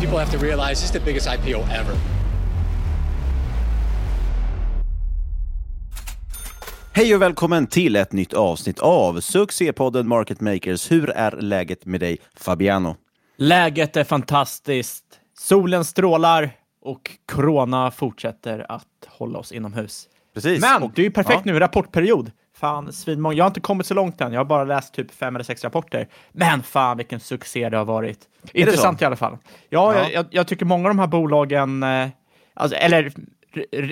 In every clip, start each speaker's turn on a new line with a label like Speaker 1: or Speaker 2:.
Speaker 1: People have to realize this is the biggest IPO ever.
Speaker 2: Hej och välkommen till ett nytt avsnitt av succépodden Market Makers. Hur är läget med dig, Fabiano?
Speaker 3: Läget är fantastiskt. Solen strålar och corona fortsätter att hålla oss inomhus.
Speaker 2: Precis.
Speaker 3: Men
Speaker 2: Och-
Speaker 3: det är ju perfekt
Speaker 2: ja.
Speaker 3: nu, rapportperiod. Fan, svinmånga. Jag har inte kommit så långt än. Jag har bara läst typ fem eller sex rapporter. Men fan vilken succé det har varit.
Speaker 2: det
Speaker 3: Intressant i alla fall. Ja,
Speaker 2: Ja.
Speaker 3: Jag, jag, tycker många av de här bolagen, eh, alltså, eller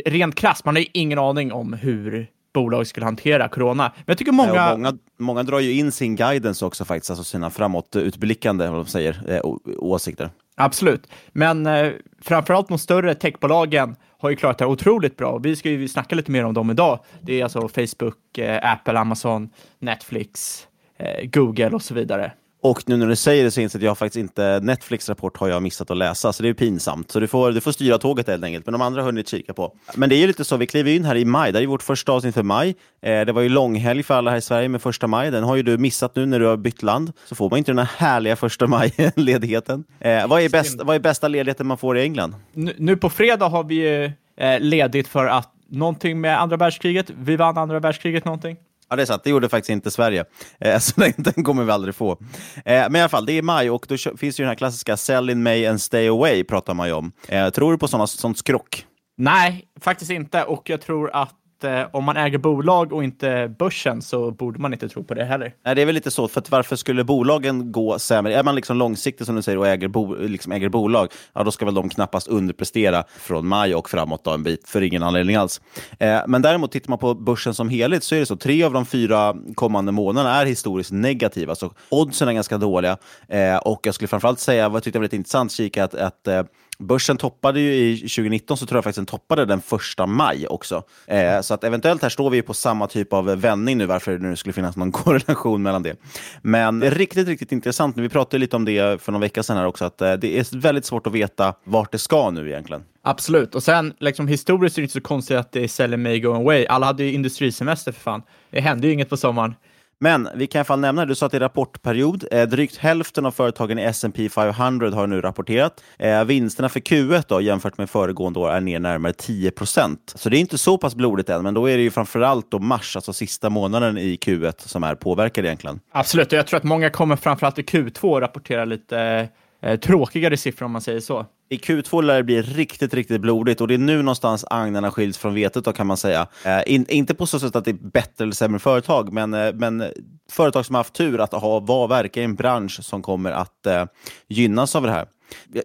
Speaker 3: rent krasst, man har ju ingen aning om hur bolag skulle hantera corona. Men jag tycker många...
Speaker 2: Ja, många, många drar ju in sin guidance också faktiskt, alltså sina framåtutblickande, vad de säger, eh, åsikter.
Speaker 3: Absolut, men eh, framförallt de större techbolagen har ju klarat det här otroligt bra. Vi ska ju snacka lite mer om dem idag. Det är alltså Facebook, eh, Apple, Amazon, Netflix, eh, Google och så vidare.
Speaker 2: Och nu när du säger det så inser jag att jag faktiskt inte, Netflix rapport har jag missat att läsa, så det är pinsamt. Så du får, du får styra tåget helt enkelt, men de andra har hunnit kika på. Men det är ju lite så, vi kliver in här i maj, det är vårt första avsnitt för maj. Eh, det var ju långhelg för alla här i Sverige med första maj, den har ju du missat nu när du har bytt land. Så får man inte den här härliga första maj-ledigheten. Eh, vad, är bäst, vad är bästa ledigheten man får i England?
Speaker 3: Nu, nu på fredag har vi eh, ledigt för att någonting med andra världskriget. Vi vann andra världskriget någonting.
Speaker 2: Ja, det är sant. Det gjorde faktiskt inte Sverige. Eh, så den, den kommer vi aldrig få. Eh, men i alla fall, det är maj och då finns ju den här klassiska sell in May and stay away, pratar man ju om. Eh, tror du på sådana, sånt skrock?
Speaker 3: Nej, faktiskt inte. Och jag tror att eh, om man äger bolag och inte börsen så borde man inte tro på det heller.
Speaker 2: Nej, det är väl lite så, för att varför skulle bolagen gå sämre? Är man liksom långsiktig som du säger och äger, bo, liksom äger bolag, ja då ska väl de knappast underprestera från maj och framåt då en bit, för ingen anledning alls. Eh, men däremot tittar man på börsen som helhet så är det så, tre av de fyra kommande månaderna är historiskt negativa, så oddsen är ganska dåliga. Eh, och jag skulle framförallt säga, vad jag tyckte var lite intressant, kika att, att eh, Börsen toppade ju i 2019, så tror jag faktiskt den toppade den första maj också. Eh, så att eventuellt här står vi på samma typ av vändning nu, varför det nu skulle finnas någon korrelation mellan det. Men det är riktigt, riktigt intressant. Vi pratade lite om det för någon vecka sedan här också, att eh, det är väldigt svårt att veta vart det ska nu egentligen.
Speaker 3: Absolut, och sen liksom, historiskt är det inte så konstigt att det är sell may go away. Alla hade ju industrisemester för fan. Det hände ju inget på sommaren.
Speaker 2: Men vi kan i alla fall nämna, du sa att det är rapportperiod. Eh, drygt hälften av företagen i S&P 500 har nu rapporterat. Eh, vinsterna för Q1 då, jämfört med föregående år är ner närmare 10 procent. Så det är inte så pass blodigt än, men då är det ju framförallt då mars, alltså sista månaden i Q1, som är påverkad egentligen.
Speaker 3: Absolut, och jag tror att många kommer framförallt i Q2 rapportera lite eh, tråkigare siffror om man säger så.
Speaker 2: I Q2 lär det bli riktigt, riktigt blodigt och det är nu någonstans agnarna skiljs från vetet då kan man säga. Eh, in, inte på så sätt att det är bättre eller sämre företag, men, eh, men företag som har haft tur att ha, vara, verka i en bransch som kommer att eh, gynnas av det här.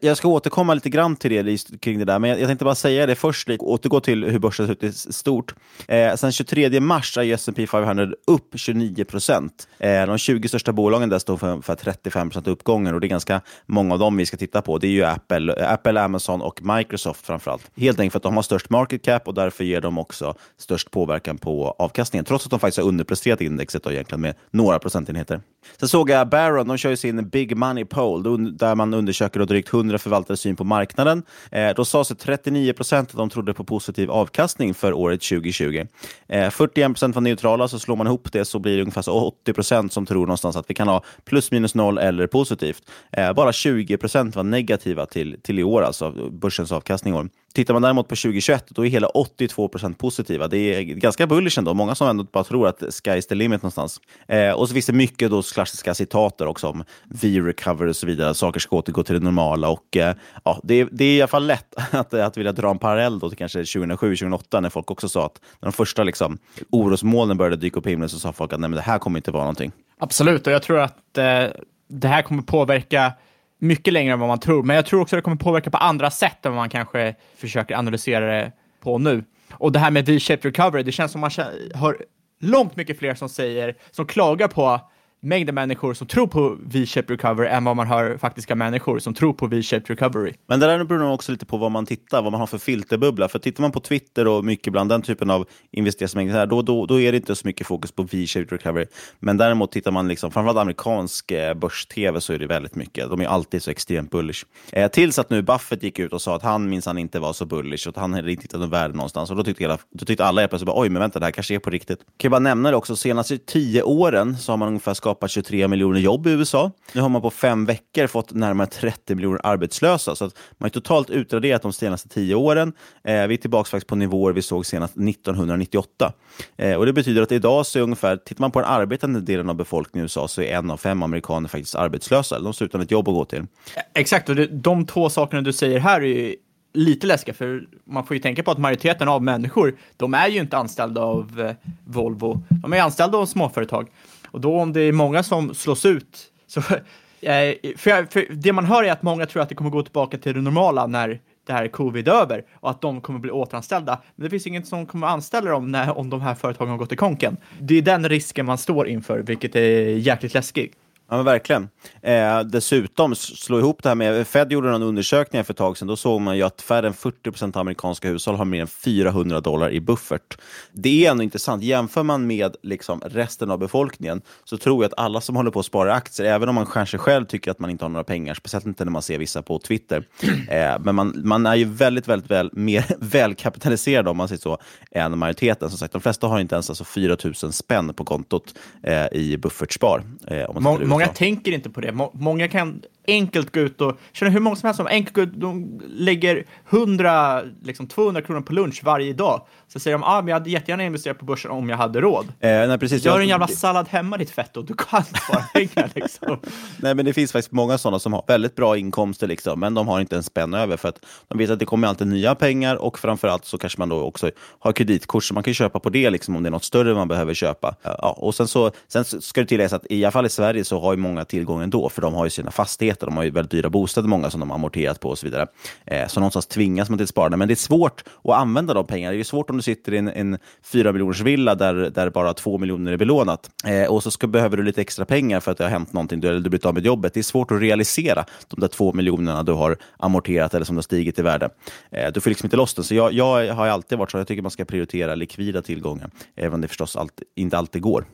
Speaker 2: Jag ska återkomma lite grann till det kring det där, men jag tänkte bara säga det först, återgå till hur börsen ser ut i stort. Eh, sen 23 mars är S&P 500 upp 29 procent. Eh, de 20 största bolagen där står för, för 35 procent uppgången och det är ganska många av dem vi ska titta på. Det är ju Apple, eh, Apple, Amazon och Microsoft framförallt. Helt enkelt för att de har störst market cap och därför ger de också störst påverkan på avkastningen, trots att de faktiskt har underpresterat indexet då egentligen med några procentenheter. Sen såg jag Barron, de kör ju sin Big Money Poll, där man undersöker och drygt 100 förvaltares syn på marknaden. Eh, då sa sig 39 procent att de trodde på positiv avkastning för året 2020. Eh, 41 procent var neutrala, så slår man ihop det så blir det ungefär 80 procent som tror någonstans att vi kan ha plus minus noll eller positivt. Eh, bara 20 procent var negativa till, till i år, alltså börsens avkastning. År. Tittar man däremot på 2021, då är hela 82 procent positiva. Det är ganska bullish ändå. Många som ändå bara tror att sky's the limit någonstans. Eh, och så finns det mycket då klassiska citater också om V-recover och så vidare. Saker ska återgå till det normala. Och, eh, ja, det, är, det är i alla fall lätt att, att vilja dra en parallell då till kanske 2007-2008 när folk också sa att när de första liksom, orosmolnen började dyka upp på himlen så sa folk att Nej, men det här kommer inte vara någonting.
Speaker 3: Absolut, och jag tror att eh, det här kommer påverka mycket längre än vad man tror. Men jag tror också att det kommer påverka på andra sätt än vad man kanske försöker analysera det på nu. Och det här med V-shaped recovery, det känns som man hör långt mycket fler som säger, som klagar på mängden människor som tror på V-shaped recovery än vad man har faktiska människor som tror på V-shaped recovery.
Speaker 2: Men det där beror nog också lite på vad man tittar, vad man har för filterbubbla. För tittar man på Twitter och mycket bland den typen av investeringsmängder, då, då, då är det inte så mycket fokus på V-shaped recovery. Men däremot tittar man, liksom, framförallt amerikansk eh, börs-tv, så är det väldigt mycket. De är alltid så extremt bullish. Eh, tills att nu Buffett gick ut och sa att han minsann inte var så bullish och att han hade inte hittat någon värde någonstans. Och då tyckte, hela, då tyckte alla plötsligt oj, men vänta, det här kanske är på riktigt. Kan jag bara nämna det också, senaste tio åren så har man ungefär skapat 23 miljoner jobb i USA. Nu har man på fem veckor fått närmare 30 miljoner arbetslösa. Så att man har totalt utraderat de senaste tio åren. Eh, vi är tillbaka faktiskt på nivåer vi såg senast 1998. Eh, och Det betyder att idag så är ungefär, tittar man på den arbetande delen av befolkningen i USA så är en av fem amerikaner faktiskt arbetslösa. De står utan ett jobb att gå till.
Speaker 3: Eh, exakt, och det, de två sakerna du säger här är lite läskiga, för man får ju tänka på att majoriteten av människor, de är ju inte anställda av eh, Volvo. De är anställda av småföretag. Och då om det är många som slås ut, så, eh, för, för det man hör är att många tror att det kommer gå tillbaka till det normala när det här covid är över och att de kommer bli återanställda. Men det finns inget som kommer anställa dem när, om de här företagen har gått i konken. Det är den risken man står inför, vilket är jäkligt läskigt.
Speaker 2: Ja, men verkligen. Eh, dessutom, slå ihop det här med... Fed gjorde en undersökning för ett tag sedan. Då såg man ju att färre än 40 procent av amerikanska hushåll har mer än 400 dollar i buffert. Det är ändå intressant. Jämför man med liksom resten av befolkningen så tror jag att alla som håller på att spara aktier, även om man kanske själv tycker att man inte har några pengar, speciellt inte när man ser vissa på Twitter, eh, men man, man är ju väldigt, väldigt väl, mer välkapitaliserad om man säger så, än majoriteten. Som sagt, de flesta har inte ens alltså 4 000 spänn på kontot eh, i buffertspar. Eh, om
Speaker 3: man många tänker inte på det. Många kan enkelt gå ut och, känner hur många som helst som enkelt går ut, de lägger 100, liksom 200 kronor på lunch varje dag. Så säger de, ah, men jag hade jättegärna investerat på börsen om jag hade råd. Eh,
Speaker 2: nej, precis.
Speaker 3: Gör en jävla sallad hemma ditt fett och du kan spara pengar liksom.
Speaker 2: nej, men det finns faktiskt många sådana som har väldigt bra inkomster, liksom, men de har inte en spänn över för att de vet att det kommer alltid nya pengar och framförallt så kanske man då också har kreditkort så man kan köpa på det liksom, om det är något större man behöver köpa. Ja, och sen så sen ska det tilläggas att i alla fall i Sverige så har ju många tillgångar ändå, för de har ju sina fastigheter, de har ju väldigt dyra bostäder, många som de har amorterat på och så vidare. Eh, så någonstans tvingas man till ett sparande. Men det är svårt att använda de pengarna. Det är svårt om du sitter i en, en 4 miljoners villa där, där bara 2 miljoner är belånat eh, och så ska, behöver du lite extra pengar för att det har hänt någonting, du, eller du blivit av med jobbet. Det är svårt att realisera de där 2 miljonerna du har amorterat eller som har stigit i värde. Eh, du får liksom inte loss den. Så jag, jag har alltid varit så, jag tycker man ska prioritera likvida tillgångar, även om det förstås allt, inte alltid går.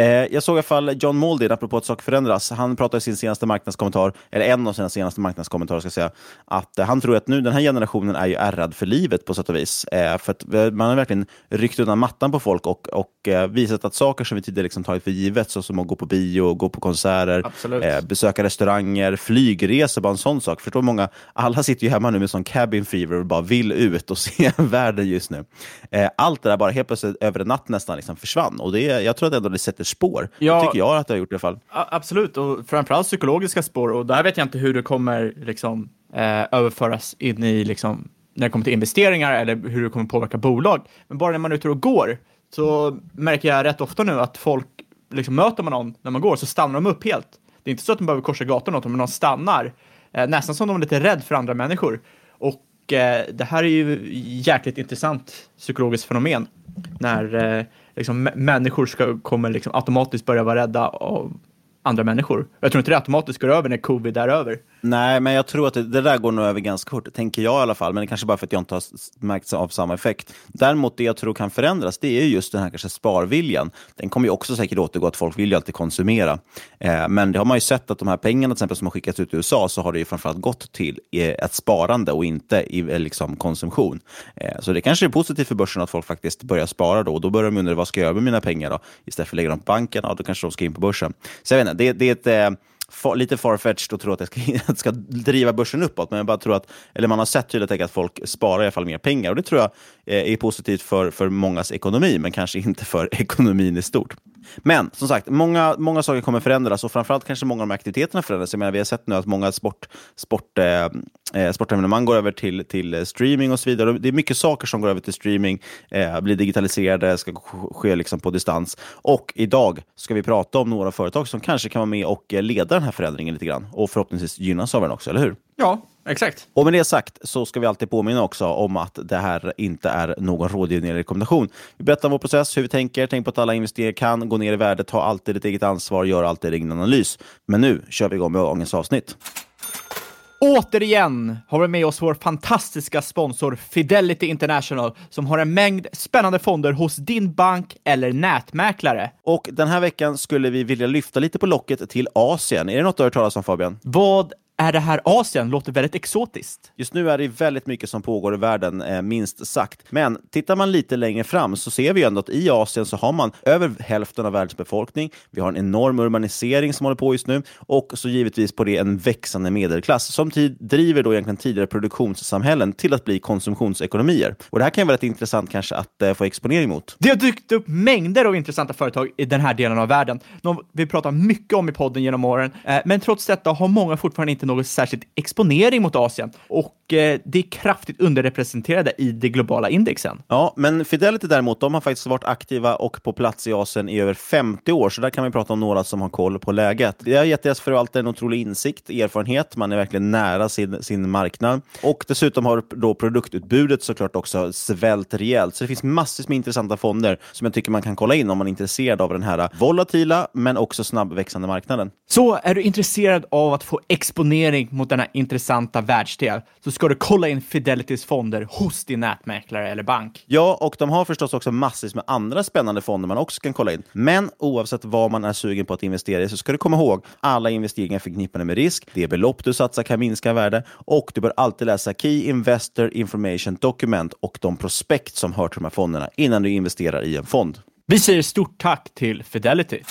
Speaker 2: Eh, jag såg i alla fall John Maldin, apropå att saker förändras, han pratade i sin senaste marknadskommentar, eller en av sina senaste marknadskommentarer, ska säga, att eh, han tror att nu den här generationen är ju ärrad för livet på sätt och vis. Eh, för att man har verkligen ryckt undan mattan på folk och, och visat att saker som vi tidigare liksom tagit för givet, så som att gå på bio, gå på konserter, besöka restauranger, flygresor, bara en sån sak. Förstår många, alla sitter ju hemma nu med sån cabin fever och bara vill ut och se världen just nu. allt det där bara helt plötsligt över en natt nästan liksom försvann. Och det, jag tror att ändå det sätter spår. Ja, det tycker jag att det har gjort i alla fall.
Speaker 3: Absolut, och framförallt psykologiska spår. Och där vet jag inte hur det kommer liksom, eh, överföras in i, liksom, när det kommer till investeringar eller hur det kommer påverka bolag. Men bara när man är ute och går så märker jag rätt ofta nu att folk, liksom, möter man någon när man går så stannar de upp helt. Det är inte så att de behöver korsa gatan åt dem, men de stannar. Eh, nästan som de är lite rädd för andra människor. Och eh, det här är ju jäkligt intressant psykologiskt fenomen. När eh, liksom, människor ska, kommer liksom automatiskt börja vara rädda av andra människor. Jag tror inte det automatiskt går över när covid är över.
Speaker 2: Nej, men jag tror att det, det, där går nog över ganska fort, tänker jag i alla fall. Men det kanske bara för att jag inte har märkt av samma effekt. Däremot det jag tror kan förändras, det är just den här kanske sparviljan. Den kommer ju också säkert återgå, att folk vill ju alltid konsumera. Eh, men det har man ju sett att de här pengarna till exempel, som har skickats ut i USA, så har det ju framförallt gått till eh, ett sparande och inte i eh, liksom, konsumtion. Eh, så det kanske är positivt för börsen att folk faktiskt börjar spara då. Och då börjar de undra, vad ska jag göra med mina pengar då? Istället för att lägga dem på banken, ja, då kanske de ska in på börsen. Så jag vet inte, det, det är ett eh, far, lite farfetched att tro att det ska, att ska driva börsen uppåt, men jag bara tror att, eller man har sett tydligt att folk sparar i alla fall mer pengar och det tror jag eh, är positivt för, för mångas ekonomi, men kanske inte för ekonomin i stort. Men som sagt, många, många saker kommer förändras och framförallt kanske många av de aktiviteterna förändras. Jag menar, vi har sett nu att många sport, sport, eh, eh sportevenemang går över till, till streaming och så vidare. Det är mycket saker som går över till streaming, eh, blir digitaliserade, ska ske liksom på distans. Och idag ska vi prata om några företag som kanske kan vara med och eh, leda den här förändringen lite grann och förhoppningsvis gynnas av den också, eller hur?
Speaker 3: Ja, exakt.
Speaker 2: Och med det sagt så ska vi alltid påminna också om att det här inte är någon rådgivning eller rekommendation. Vi berättar om vår process, hur vi tänker, tänk på att alla investeringar kan gå ner i värde, ta alltid ditt eget ansvar, gör alltid egen analys. Men nu kör vi igång med dagens avsnitt.
Speaker 3: Återigen har vi med oss vår fantastiska sponsor Fidelity International som har en mängd spännande fonder hos din bank eller nätmäklare.
Speaker 2: Och den här veckan skulle vi vilja lyfta lite på locket till Asien. Är det något du har hört talas om Fabian?
Speaker 3: Vad är det här Asien? Låter väldigt exotiskt.
Speaker 2: Just nu är det väldigt mycket som pågår i världen, eh, minst sagt. Men tittar man lite längre fram så ser vi ändå att i Asien så har man över hälften av världens befolkning. Vi har en enorm urbanisering som håller på just nu och så givetvis på det en växande medelklass som driver då egentligen tidigare produktionssamhällen till att bli konsumtionsekonomier. Och det här kan vara rätt intressant kanske att eh, få exponering mot.
Speaker 3: Det har dykt upp mängder av intressanta företag i den här delen av världen. De vi pratar mycket om i podden genom åren, eh, men trots detta har många fortfarande inte någon särskild exponering mot Asien och eh, det är kraftigt underrepresenterade i de globala indexen.
Speaker 2: Ja, men Fidelity däremot, de har faktiskt varit aktiva och på plats i Asien i över 50 år, så där kan vi prata om några som har koll på läget. Det har gett deras förvaltare en otrolig insikt, erfarenhet, man är verkligen nära sin, sin marknad och dessutom har då produktutbudet såklart också svält rejält. Så det finns massvis med intressanta fonder som jag tycker man kan kolla in om man är intresserad av den här volatila men också snabbväxande marknaden.
Speaker 3: Så är du intresserad av att få exponering exponering mot denna intressanta världsdel så ska du kolla in Fidelitys fonder hos din nätmäklare eller bank.
Speaker 2: Ja, och de har förstås också massvis med andra spännande fonder man också kan kolla in. Men oavsett vad man är sugen på att investera i så ska du komma ihåg alla investeringar förknippade med risk. Det belopp du satsar kan minska värde och du bör alltid läsa Key Investor Information Document och de prospekt som hör till de här fonderna innan du investerar i en fond.
Speaker 3: Vi säger stort tack till Fidelity.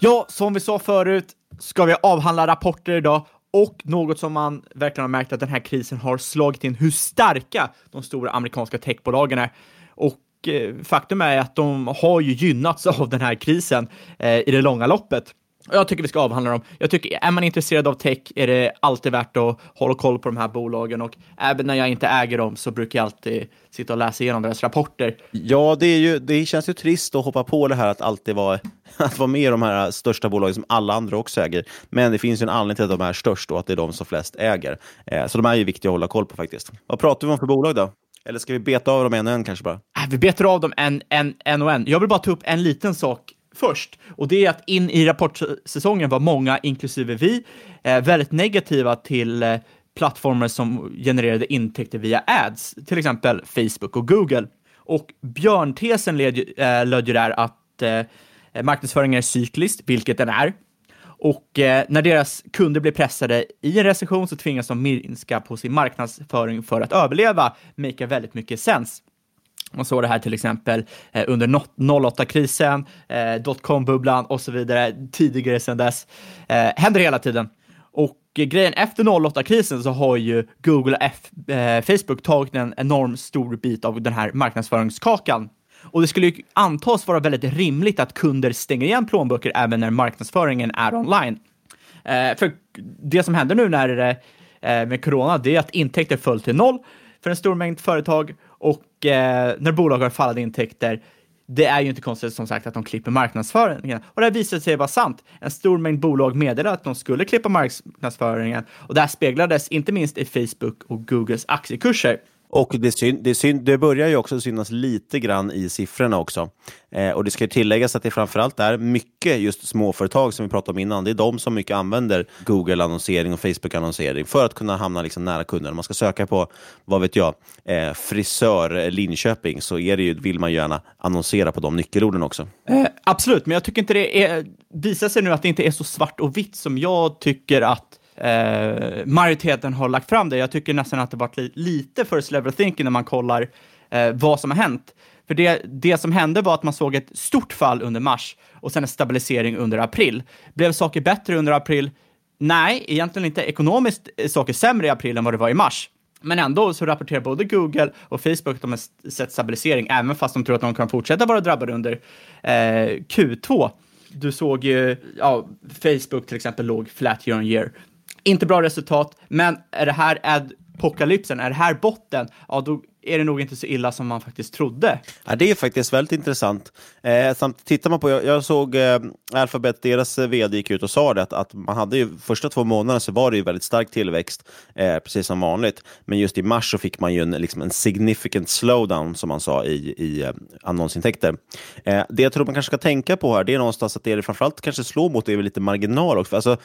Speaker 3: Ja, som vi sa förut, ska vi avhandla rapporter idag och något som man verkligen har märkt att den här krisen har slagit in hur starka de stora amerikanska techbolagen är. Och eh, faktum är att de har ju gynnats av den här krisen eh, i det långa loppet. Jag tycker vi ska avhandla dem. Jag tycker, är man intresserad av tech är det alltid värt att hålla koll på de här bolagen och även när jag inte äger dem så brukar jag alltid sitta och läsa igenom deras rapporter.
Speaker 2: Ja, det, är ju, det känns ju trist att hoppa på det här att alltid vara, att vara med i de här största bolagen som alla andra också äger. Men det finns ju en anledning till att de är störst och att det är de som flest äger. Eh, så de är ju viktiga att hålla koll på faktiskt. Vad pratar vi om för bolag då? Eller ska vi beta av dem en och en kanske bara?
Speaker 3: Äh, vi betar av dem en, en, en och en. Jag vill bara ta upp en liten sak först. Och det är att in i rapportsäsongen var många, inklusive vi, eh, väldigt negativa till eh, plattformar som genererade intäkter via ads, till exempel Facebook och Google. Och björntesen led, eh, löd ju där att eh, marknadsföringen är cykliskt, vilket den är. Och eh, när deras kunder blir pressade i en recession så tvingas de minska på sin marknadsföring för att överleva, make väldigt mycket sens. Man såg det här till exempel eh, under 08-krisen, eh, dotcom-bubblan och så vidare tidigare sedan dess. Eh, händer hela tiden. Och eh, grejen efter 08-krisen så har ju Google och F, eh, Facebook tagit en enorm stor bit av den här marknadsföringskakan. Och det skulle ju antas vara väldigt rimligt att kunder stänger igen plånböcker även när marknadsföringen är online. Eh, för det som händer nu när, eh, med corona, det är att intäkter föll till noll för en stor mängd företag och eh, när bolag har fallande intäkter, det är ju inte konstigt som sagt att de klipper marknadsföringen. Och det här visade sig vara sant. En stor mängd bolag meddelade att de skulle klippa marknadsföringen och det här speglades inte minst i Facebook och Googles aktiekurser.
Speaker 2: Och det, syn, det, syn, det börjar ju också synas lite grann i siffrorna också. Eh, och det ska ju tilläggas att det framförallt är mycket just småföretag som vi pratade om innan. Det är de som mycket använder Google-annonsering och Facebook-annonsering för att kunna hamna liksom nära kunden. Om man ska söka på, vad vet jag, eh, frisör Linköping så är det ju, vill man gärna annonsera på de nyckelorden också.
Speaker 3: Eh, absolut, men jag tycker inte det är, visar sig nu att det inte är så svart och vitt som jag tycker att eh, majoriteten har lagt fram det. Jag tycker nästan att det varit li lite för slever thinking när man kollar eh, vad som har hänt. För det, det som hände var att man såg ett stort fall under mars och sen en stabilisering under april. Blev saker bättre under april? Nej, egentligen inte. Ekonomiskt är saker sämre i april än vad det var i mars. Men ändå så rapporterar både Google och Facebook att de har sett stabilisering, även fast de tror att de kan fortsätta vara drabbade under eh, Q2. Du såg ju, ja, Facebook till exempel låg flat year on year. Inte bra resultat, men är det här apokalypsen, är det här botten, ja då är det nog inte så illa som man faktiskt trodde.
Speaker 2: Ja, det är faktiskt väldigt intressant. Eh, samt tittar man på, jag, jag såg eh, Alphabet, deras eh, vd gick ut och sa det att, att man hade ju första två månaderna så var det ju väldigt stark tillväxt, eh, precis som vanligt. Men just i mars så fick man ju en, liksom en significant slowdown, som man sa, i, i eh, annonsintäkter. Eh, det jag tror man kanske ska tänka på här, det är någonstans att det är framförallt kanske slår mot det är lite marginal också. Alltså,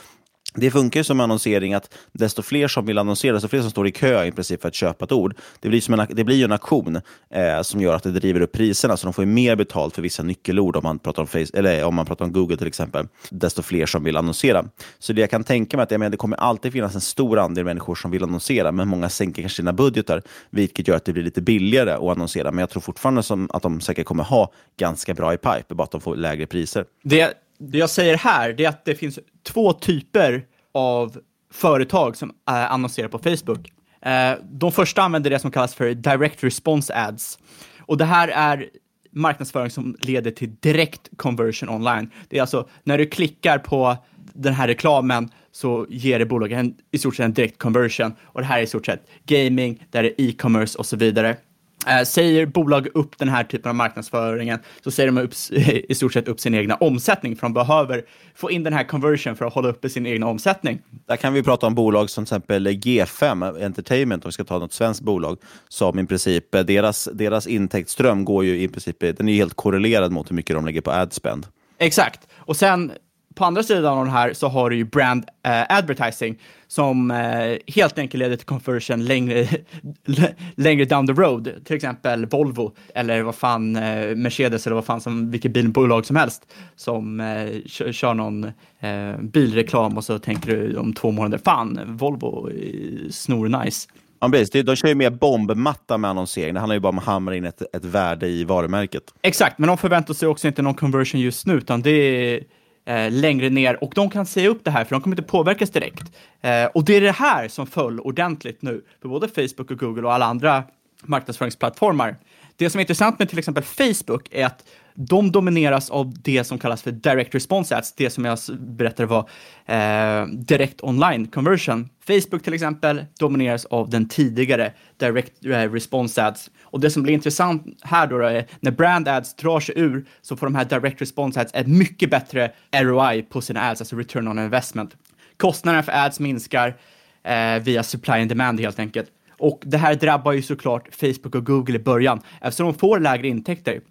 Speaker 2: det funkar som annonsering att desto fler som vill annonsera, desto fler som står i kö i princip för att köpa ett ord. Det blir, som en, det blir ju en auktion eh, som gör att det driver upp priserna, så de får mer betalt för vissa nyckelord om man pratar om, face, eller eh, om man pratar om Google till exempel. Desto fler som vill annonsera. Så det jag kan tänka mig är att jag menar, det kommer alltid finnas en stor andel människor som vill annonsera, men många sänker kanske sina budgetar, vilket gör att det blir lite billigare att annonsera. Men jag tror fortfarande som att de säkert kommer ha ganska bra i pipe, bara att de får lägre priser.
Speaker 3: Det det jag säger här, det är att det finns två typer av företag som eh, annonserar på Facebook. Eh, de första använder det som kallas för direct response ads. Och det här är marknadsföring som leder till direkt conversion online. Det är alltså när du klickar på den här reklamen så ger det bolaget en, i stort sett en direkt conversion. Och det här är i stort sett gaming, där det är e-commerce och så vidare. Eh, säger bolag upp den här typen av marknadsföringen så säger de upp, i stort sett upp sin egna omsättning för de behöver få in den här conversion för att hålla uppe sin egna omsättning.
Speaker 2: Där kan vi prata om bolag som till exempel G5 Entertainment, om vi ska ta något svenskt bolag, som i princip, eh, deras, deras intäktsström går ju i princip, den är helt korrelerad mot hur mycket de lägger på adspend.
Speaker 3: Exakt, och sen på andra sidan av den här så har du ju brand uh, advertising som uh, helt enkelt leder till conversion längre, längre down the road. Till exempel Volvo eller vad fan uh, Mercedes eller vad fan som vilket bilbolag som helst som kör, kör någon bilreklam och så tänker du om två månader, fan Volvo snor nice.
Speaker 2: Ja, precis. De kör ju mer bombmatta med annonsering. Det handlar ju bara om att hamra in ett, ett värde i varumärket.
Speaker 3: Exakt, men de förväntar sig också inte någon conversion just nu, utan det är eh, längre ner och de kan säga upp det här för de kommer inte påverkas direkt. Eh, och det är det här som föll ordentligt nu för både Facebook och Google och alla andra marknadsföringsplattformar. Det som är intressant med till exempel Facebook är att de domineras av det som kallas för direct response ads, det som jag berättade var eh, direkt online conversion. Facebook till exempel domineras av den tidigare direct eh, response ads. Och det som blir intressant här då, då är när brand ads drar sig ur så får de här direct response ads ett mycket bättre ROI på sina ads, alltså return on investment. Kostnaderna för ads minskar eh, via supply and demand helt enkelt. Och det här drabbar ju såklart Facebook och Google i början eftersom de får lägre intäkter.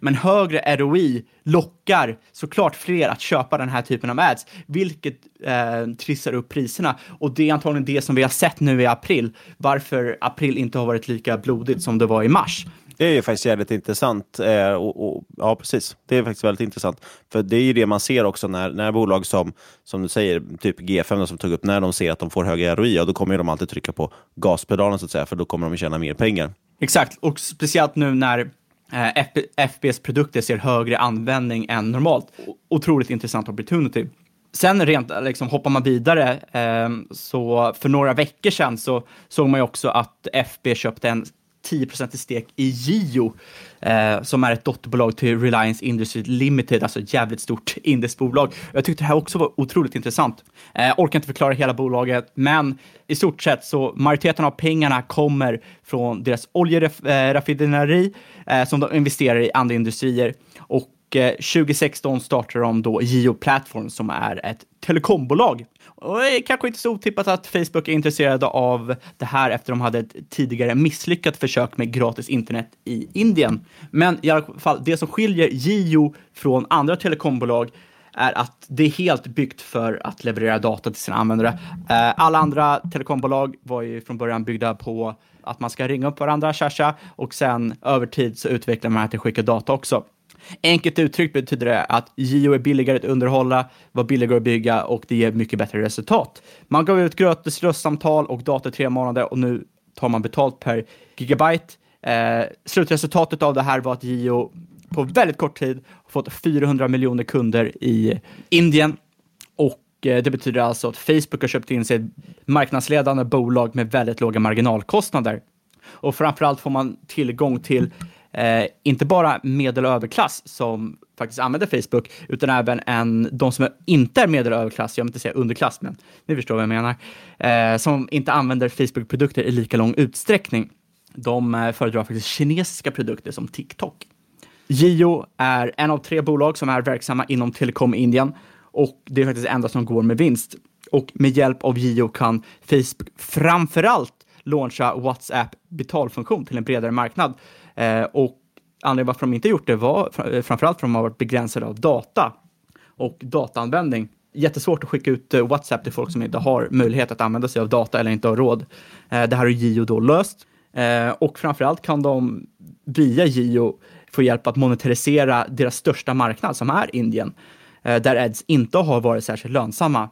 Speaker 3: Men högre ROI lockar såklart fler att köpa den här typen av ads, vilket eh, trissar upp priserna. Och det är antagligen det som vi har sett nu i april, varför april inte har varit lika blodigt som det var i mars.
Speaker 2: Det är ju faktiskt jävligt intressant. Eh, och, och, ja, precis. Det är faktiskt väldigt intressant. För det är ju det man ser också när, när bolag som, som du säger, typ G5 som tog upp, när de ser att de får högre ROI, ja, då kommer de alltid trycka på gaspedalen så att säga, för då kommer de tjäna mer pengar.
Speaker 3: Exakt, och speciellt nu när Eh, FBs produkter ser högre användning än normalt. Otroligt intressant opportunity. Sen rent, liksom, hoppar man vidare, eh, så för några veckor sedan så såg man ju också att FB köpte en 10% stek i Gio, eh, som är ett dotterbolag till Reliance Industries Limited, alltså ett jävligt stort indiskt bolag. Jag tyckte det här också var otroligt intressant. Eh, orkar inte förklara hela bolaget, men i stort sett så majoriteten av pengarna kommer från deras oljeraffinaderi eh, eh, som de investerar i andra industrier. Och eh, 2016 startar startade de då Geo Platform som är ett telekombolag och det är kanske inte så otippat att Facebook är intresserade av det här efter de hade ett tidigare misslyckat försök med gratis internet i Indien. Men i alla fall, det som skiljer Gio från andra telekombolag är att det är helt byggt för att leverera data till sina användare. Eh, alla andra telekombolag var ju från början byggda på att man ska ringa upp varandra, tjascha, och sen över tid så utvecklar man att det skickar data också. Enkelt uttryckt betyder det att Gio är billigare att underhålla, var billigare att bygga och det ger mycket bättre resultat. Man gav ut gratis röstsamtal och data i tre månader och nu tar man betalt per gigabyte. Eh, slutresultatet av det här var att Gio på väldigt kort tid har fått 400 miljoner kunder i Indien och eh, det betyder alltså att Facebook har köpt in sig ett marknadsledande bolag med väldigt låga marginalkostnader. Och framförallt får man tillgång till eh, inte bara medel och överklass som faktiskt använder Facebook, utan även en, de som inte är medel och överklass, jag vill inte säga underklass, men ni förstår vad jag menar, eh, som inte använder Facebook-produkter i lika lång utsträckning. De eh, föredrar faktiskt kinesiska produkter som TikTok. Gio är en av tre bolag som är verksamma inom telekom i Indien och det är faktiskt det enda som går med vinst. Och med hjälp av Gio kan Facebook framförallt launcha WhatsApp betalfunktion till en bredare marknad Eh, Eh, och anledningen varför de inte gjort det var eh, framförallt för att de har varit begränsade av data och dataanvändning. Jättesvårt att skicka ut eh, WhatsApp till folk som inte har möjlighet att använda sig av data eller inte har råd. Eh, det här har Gio då löst. Eh, och framförallt kan de via Gio få hjälp att monetarisera deras största marknad som är Indien, eh, där ads inte har varit särskilt lönsamma.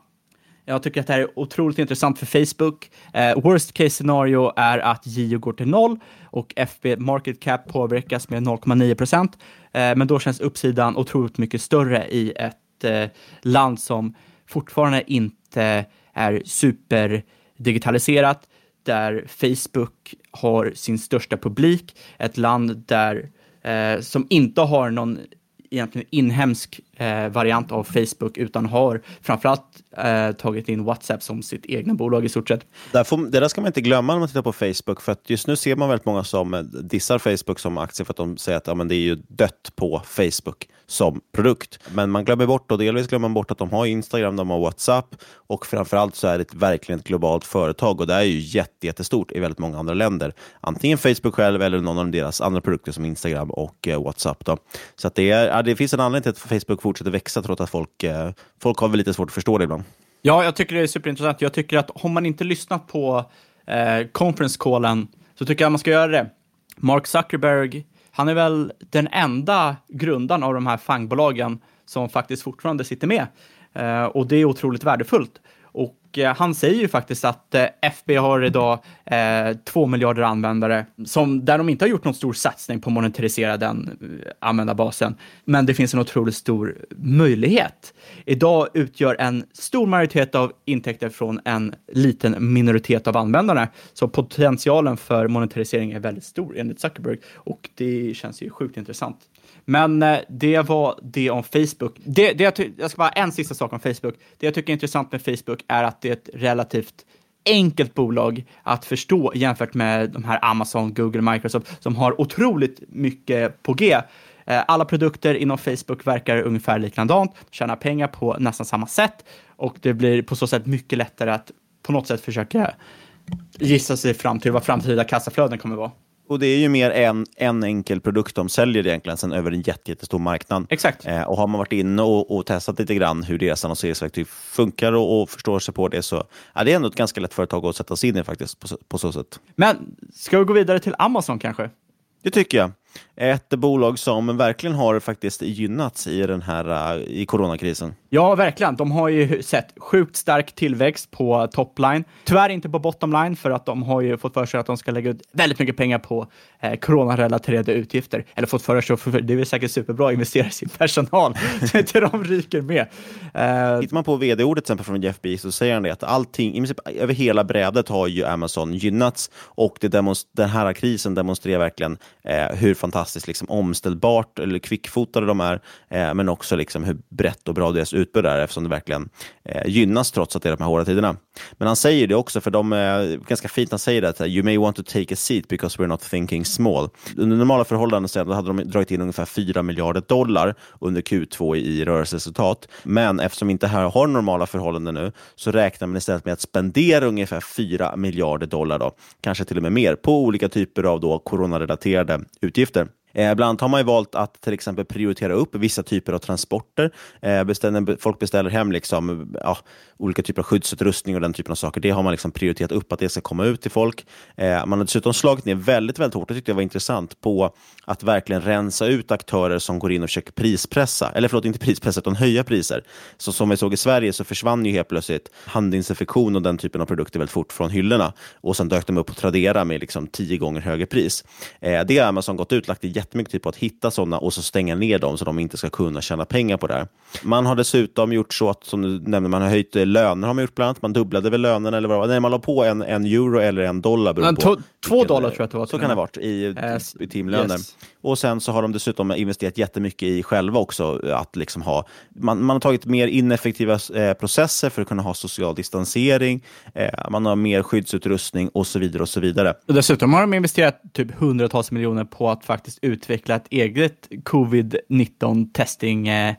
Speaker 3: Jag tycker att det här är otroligt intressant för Facebook. Eh, worst case scenario är att Gio går till noll och FB market cap påverkas med 0,9 procent. Eh, men då känns uppsidan otroligt mycket större i ett eh, land som fortfarande inte är superdigitaliserat, där Facebook har sin största publik, ett land där eh, som inte har någon egentligen inhemsk eh, variant av Facebook utan har framförallt eh, tagit in WhatsApp som sitt egna bolag i stort sett.
Speaker 2: Där får, det där ska man inte glömma när man tittar på Facebook, för att just nu ser man väldigt många som eh, dissar Facebook som aktie för att de säger att ja, men det är ju dött på Facebook som produkt. Men man glömmer bort, och delvis glömmer man bort att de har Instagram, de har WhatsApp och framförallt så är det verkligen ett globalt företag och det är ju jätte, jättestort i väldigt många andra länder. Antingen Facebook själv eller någon av deras andra produkter som Instagram och eh, WhatsApp. Då. Så att det, är, ja, det finns en anledning till att Facebook fortsätter växa trots att folk, eh, folk har väl lite svårt att förstå det ibland.
Speaker 3: Ja, jag tycker det är superintressant. Jag tycker att har man inte lyssnat på eh, conference callen så tycker jag man ska göra det. Mark Zuckerberg han är väl den enda grundaren av de här fangbolagen som faktiskt fortfarande sitter med. Eh, och det är otroligt värdefullt. Och eh, han säger ju faktiskt att eh, FB har idag eh, två miljarder användare som, där de inte har gjort någon stor satsning på att monetarisera den eh, användarbasen. Men det finns en otroligt stor möjlighet. Idag utgör en stor majoritet av intäkter från en liten minoritet av användarna. Så potentialen för monetarisering är väldigt stor enligt Zuckerberg och det känns ju sjukt intressant. Men eh, det var det om Facebook. Det, det jag, jag ska bara en sista sak om Facebook. Det jag tycker är intressant med Facebook är att det är ett relativt enkelt bolag att förstå jämfört med de här Amazon, Google, Microsoft som har otroligt mycket på G. Eh, alla produkter inom Facebook verkar ungefär likadant, tjänar pengar på nästan samma sätt och det blir på så sätt mycket lättare att på något sätt försöka gissa sig fram till vad framtida kassaflöden kommer vara.
Speaker 2: Och det är ju mer en, en enkel produkt de säljer egentligen, sen över en jätte, jättestor marknad.
Speaker 3: Exakt.
Speaker 2: Eh, och har man varit inne och, och testat lite grann hur deras annonseringsverktyg funkar och, och förstår sig på det, så ja, det är ändå ett ganska lätt företag att sätta sig in i faktiskt, på, på så sätt.
Speaker 3: Men ska vi gå vidare till Amazon kanske?
Speaker 2: Det tycker jag. Ett bolag som verkligen har faktiskt gynnats i den här eh, i coronakrisen.
Speaker 3: Ja, verkligen. De har ju sett sjukt stark tillväxt på topline. Tyvärr inte på bottomline för att de har ju fått för sig att de ska lägga ut väldigt mycket pengar på eh, coronarelaterade utgifter. Eller fått för sig, för det är väl säkert superbra att investera i sin personal så inte de ryker med. Eh,
Speaker 2: Tittar man på vd-ordet till exempel från Jeff Bezos så säger han det att allting, i princip över hela brädet har ju Amazon gynnats och det den här krisen demonstrerar verkligen eh, hur fantastiskt liksom, omställbart eller kvickfotade de är, eh, men också liksom, hur brett och bra deras utbud är eftersom det verkligen eh, gynnas trots att det är de här hårda tiderna. Men han säger det också, för de är ganska fint, han säger det att eh, you may want to take a seat because we're not thinking small. Under normala förhållanden så hade de dragit in ungefär 4 miljarder dollar under Q2 i rörelseresultat. Men eftersom vi inte här har normala förhållanden nu så räknar man istället med att spendera ungefär 4 miljarder dollar, då, kanske till och med mer, på olika typer av då coronarelaterade utgifter. Eh, bland annat har man ju valt att till exempel prioritera upp vissa typer av transporter. Eh, beställer, folk beställer hem liksom, ja, olika typer av skyddsutrustning och den typen av saker. Det har man liksom prioriterat upp att det ska komma ut till folk. Eh, man har dessutom slagit ner väldigt, väldigt hårt, det tyckte jag var intressant, på att verkligen rensa ut aktörer som går in och försöker prispressa, eller förlåt, inte prispressa utan höja priser. Så som vi såg i Sverige så försvann ju helt plötsligt handinfektion och den typen av produkter väldigt fort från hyllorna och sen dök de upp på Tradera med liksom tio gånger högre pris. Eh, det har Amazon gått ut lagt jättemycket tid på att hitta sådana och så stänga ner dem så de inte ska kunna tjäna pengar på det här. Man har dessutom gjort så att, som du nämnde, man har höjt löner har man gjort bland annat. Man dubblade väl lönerna eller vad var. Nej, man la på en, en euro eller en dollar.
Speaker 3: Men
Speaker 2: på
Speaker 3: två dollar
Speaker 2: eh,
Speaker 3: tror jag att det var
Speaker 2: Så kan det ha varit i,
Speaker 3: Eh,
Speaker 2: i timlöner.
Speaker 3: yes.
Speaker 2: Och sen så har de dessutom investerat jättemycket i själva också. Att liksom ha, man, man har tagit mer ineffektiva eh, processer för att kunna ha social distansering. Eh, man har mer skyddsutrustning och så vidare. och så vidare.
Speaker 3: Och dessutom har de investerat typ hundratals miljoner på att faktiskt utveckla ett eget covid-19 testing eh, eh,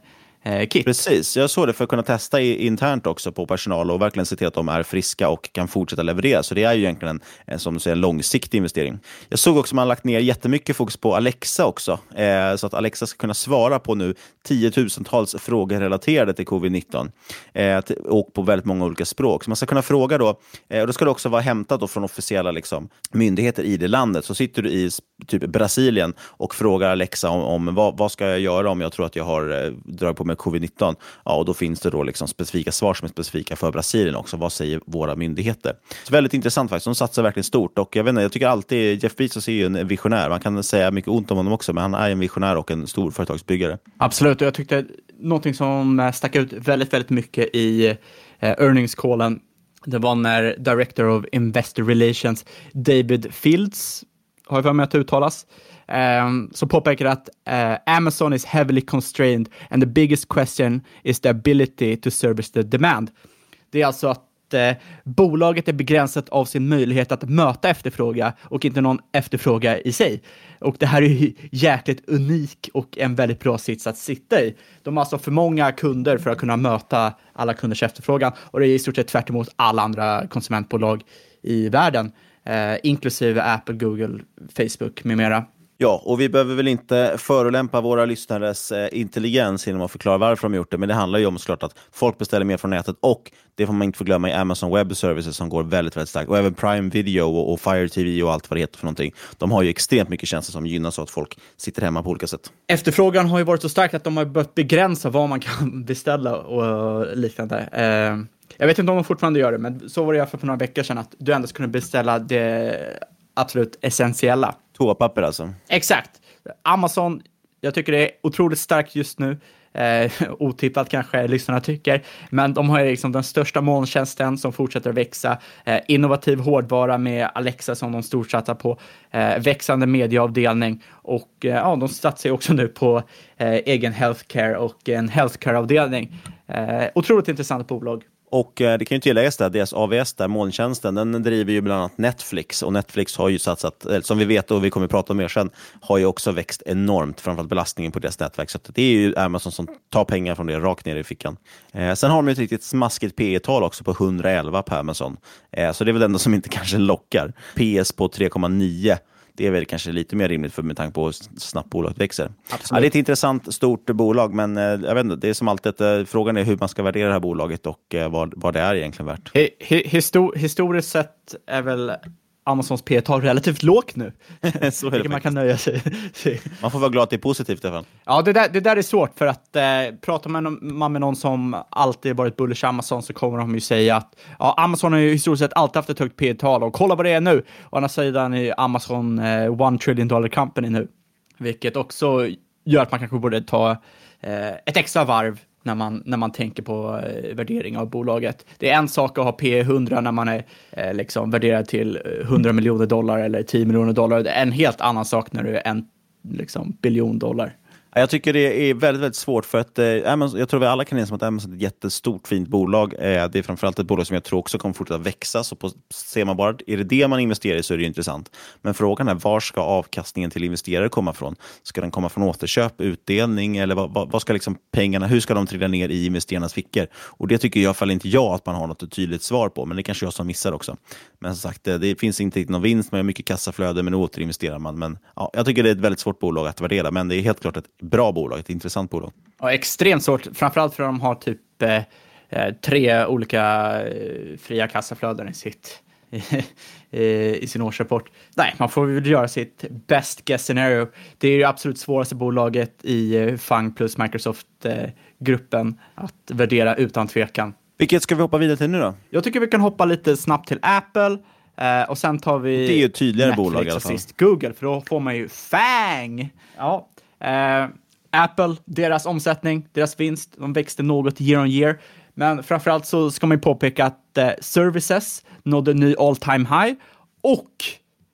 Speaker 3: Eh, kit.
Speaker 2: Precis, jag såg det för att kunna testa internt också på personal och verkligen se till att de är friska och kan fortsätta leverera. Så det är ju egentligen en, som du säger, en långsiktig investering. Jag såg också att man lagt ner jättemycket fokus på Alexa också, eh, så att Alexa ska kunna svara på nu tiotusentals frågor relaterade till covid-19 eh, och på väldigt många olika språk. Så man ska kunna fråga då, eh, och då ska det också vara hämtat då från officiella liksom, myndigheter i det landet. Så sitter du i typ Brasilien och frågar Alexa om, om vad, vad ska jag göra om jag tror att jag har eh, dragit på mig covid-19? Ja, och då finns det då liksom specifika svar som är specifika för Brasilien också. Vad säger våra myndigheter? Så väldigt intressant faktiskt. De satsar verkligen stort och jag vet inte, jag tycker alltid Jeff Bezos är ju en visionär. Man kan säga mycket ont om honom också, men han är en visionär och en stor företagsbyggare.
Speaker 3: Absolut, och jag tyckte någonting som eh, stack ut väldigt, väldigt mycket i eh, earnings-callen, det var när Director of Investor Relations, David Fields, har jag för mig att uttalas, Ehm, um, som påpekar att uh, Amazon is heavily constrained and the biggest question is the ability to service the demand. Det är alltså att eh, bolaget är begränsat av sin möjlighet att möta efterfråga och inte någon efterfråga i sig. Och det här är ju jäkligt unik och en väldigt bra sits att sitta i. De har alltså för många kunder för att kunna möta alla kunders efterfrågan och det är i stort sett tvärt emot alla andra konsumentbolag i världen, eh, inklusive Apple, Google, Facebook med mera.
Speaker 2: Ja, och vi behöver väl inte förolämpa våra lyssnares eh, intelligens genom att förklara varför de gjort det, men det handlar ju om såklart att folk beställer mer från nätet och det får man inte förglömma i Amazon Web Services som går väldigt, väldigt starkt och även Prime Video och, och Fire TV och allt vad det heter för någonting. De har ju extremt mycket tjänster som gynnas av att folk sitter hemma på olika sätt.
Speaker 3: Efterfrågan har ju varit så stark att de har börjat begränsa vad man kan beställa och liknande. Eh, jag vet inte om de fortfarande gör det, men så var det i alla fall för några veckor sedan att du endast kunde beställa det absolut essentiella.
Speaker 2: Toapapper alltså?
Speaker 3: Exakt. Amazon, jag tycker det är otroligt starkt just nu. Eh, otippat kanske lyssnarna tycker, men de har ju liksom den största molntjänsten som fortsätter att växa. Eh, innovativ hårdvara med Alexa som de storsatsar på. Eh, växande medieavdelning och eh, ja, de satsar ju också nu på eh, egen healthcare och en healthcare-avdelning. Eh, otroligt intressant bolag.
Speaker 2: Och eh, det kan ju tilläggas att deras AVS, där, molntjänsten, den driver ju bland annat Netflix och Netflix har ju satsat, eh, som vi vet och vi kommer att prata om mer sen, har ju också växt enormt, framförallt belastningen på deras nätverk. Så det är ju Amazon som tar pengar från det rakt ner i fickan. Eh, sen har de ju ett riktigt smaskigt P tal också på 111 på Amazon. Eh, så det är väl det enda som inte kanske lockar. PS på 3,9 det är väl kanske lite mer rimligt för med tanke på hur snabbt bolaget växer. Ja, det är ett intressant stort bolag, men eh, jag vet inte, det är som alltid eh, frågan är hur man ska värdera det här bolaget och eh, vad, vad det är egentligen värt.
Speaker 3: Histor historiskt sett är väl Amazons P tal relativt lågt nu.
Speaker 2: Så är det
Speaker 3: man kan nöja sig.
Speaker 2: man får vara glad att det är positivt i alla fall.
Speaker 3: Ja, det där, det där är svårt för att eh, pratar man, man med någon som alltid varit bullish Amazon så kommer de ju säga att ja, Amazon har ju historiskt sett alltid haft ett högt P tal och kolla vad det är nu. Å andra sidan är Amazon eh, one trillion dollar company nu, vilket också gör att man kanske borde ta eh, ett extra varv när man, när man tänker på eh, värdering av bolaget. Det är en sak att ha P 100 när man är eh, liksom värderad till eh, 100 miljoner dollar eller 10 miljoner dollar. Det är en helt annan sak när du är en liksom, biljon dollar.
Speaker 2: Jag tycker det är väldigt, väldigt svårt för att eh, Amazon, jag tror vi alla kan enas om att Amazon är ett jättestort fint bolag. Eh, det är framförallt ett bolag som jag tror också kommer fortsätta växa. Så på, ser man bara, är det det man investerar i så är det intressant. Men frågan är var ska avkastningen till investerare komma från? Ska den komma från återköp, utdelning eller vad, vad, vad ska liksom pengarna, hur ska de trilla ner i investerarnas fickor? Och det tycker i alla fall inte jag att man har något tydligt svar på, men det kanske jag som missar också. Men som sagt, det, det finns inte någon vinst, man har mycket kassaflöde, men återinvesterar man. Men ja, jag tycker det är ett väldigt svårt bolag att värdera, men det är helt klart ett bra bolag, ett intressant bolag.
Speaker 3: Ja, extremt svårt, framförallt för att de har typ eh, eh tre olika eh, fria kassaflöden i sitt eh, i sin årsrapport. Nej, man får väl göra sitt best guess scenario. Det är ju absolut svåraste bolaget i eh, FANG plus Microsoft-gruppen att värdera utan tvekan.
Speaker 2: Vilket ska vi hoppa vidare till nu då?
Speaker 3: Jag tycker vi kan hoppa lite snabbt till Apple. Eh, och sen tar vi
Speaker 2: det är ju tydligare
Speaker 3: Netflix
Speaker 2: bolag i alla fall.
Speaker 3: och sist Google, för då får man ju FANG! Ja. Eh, Apple, deras omsättning, deras vinst, de växte något year on year. Men framförallt så ska man ju påpeka att eh, services nådde ny all time high och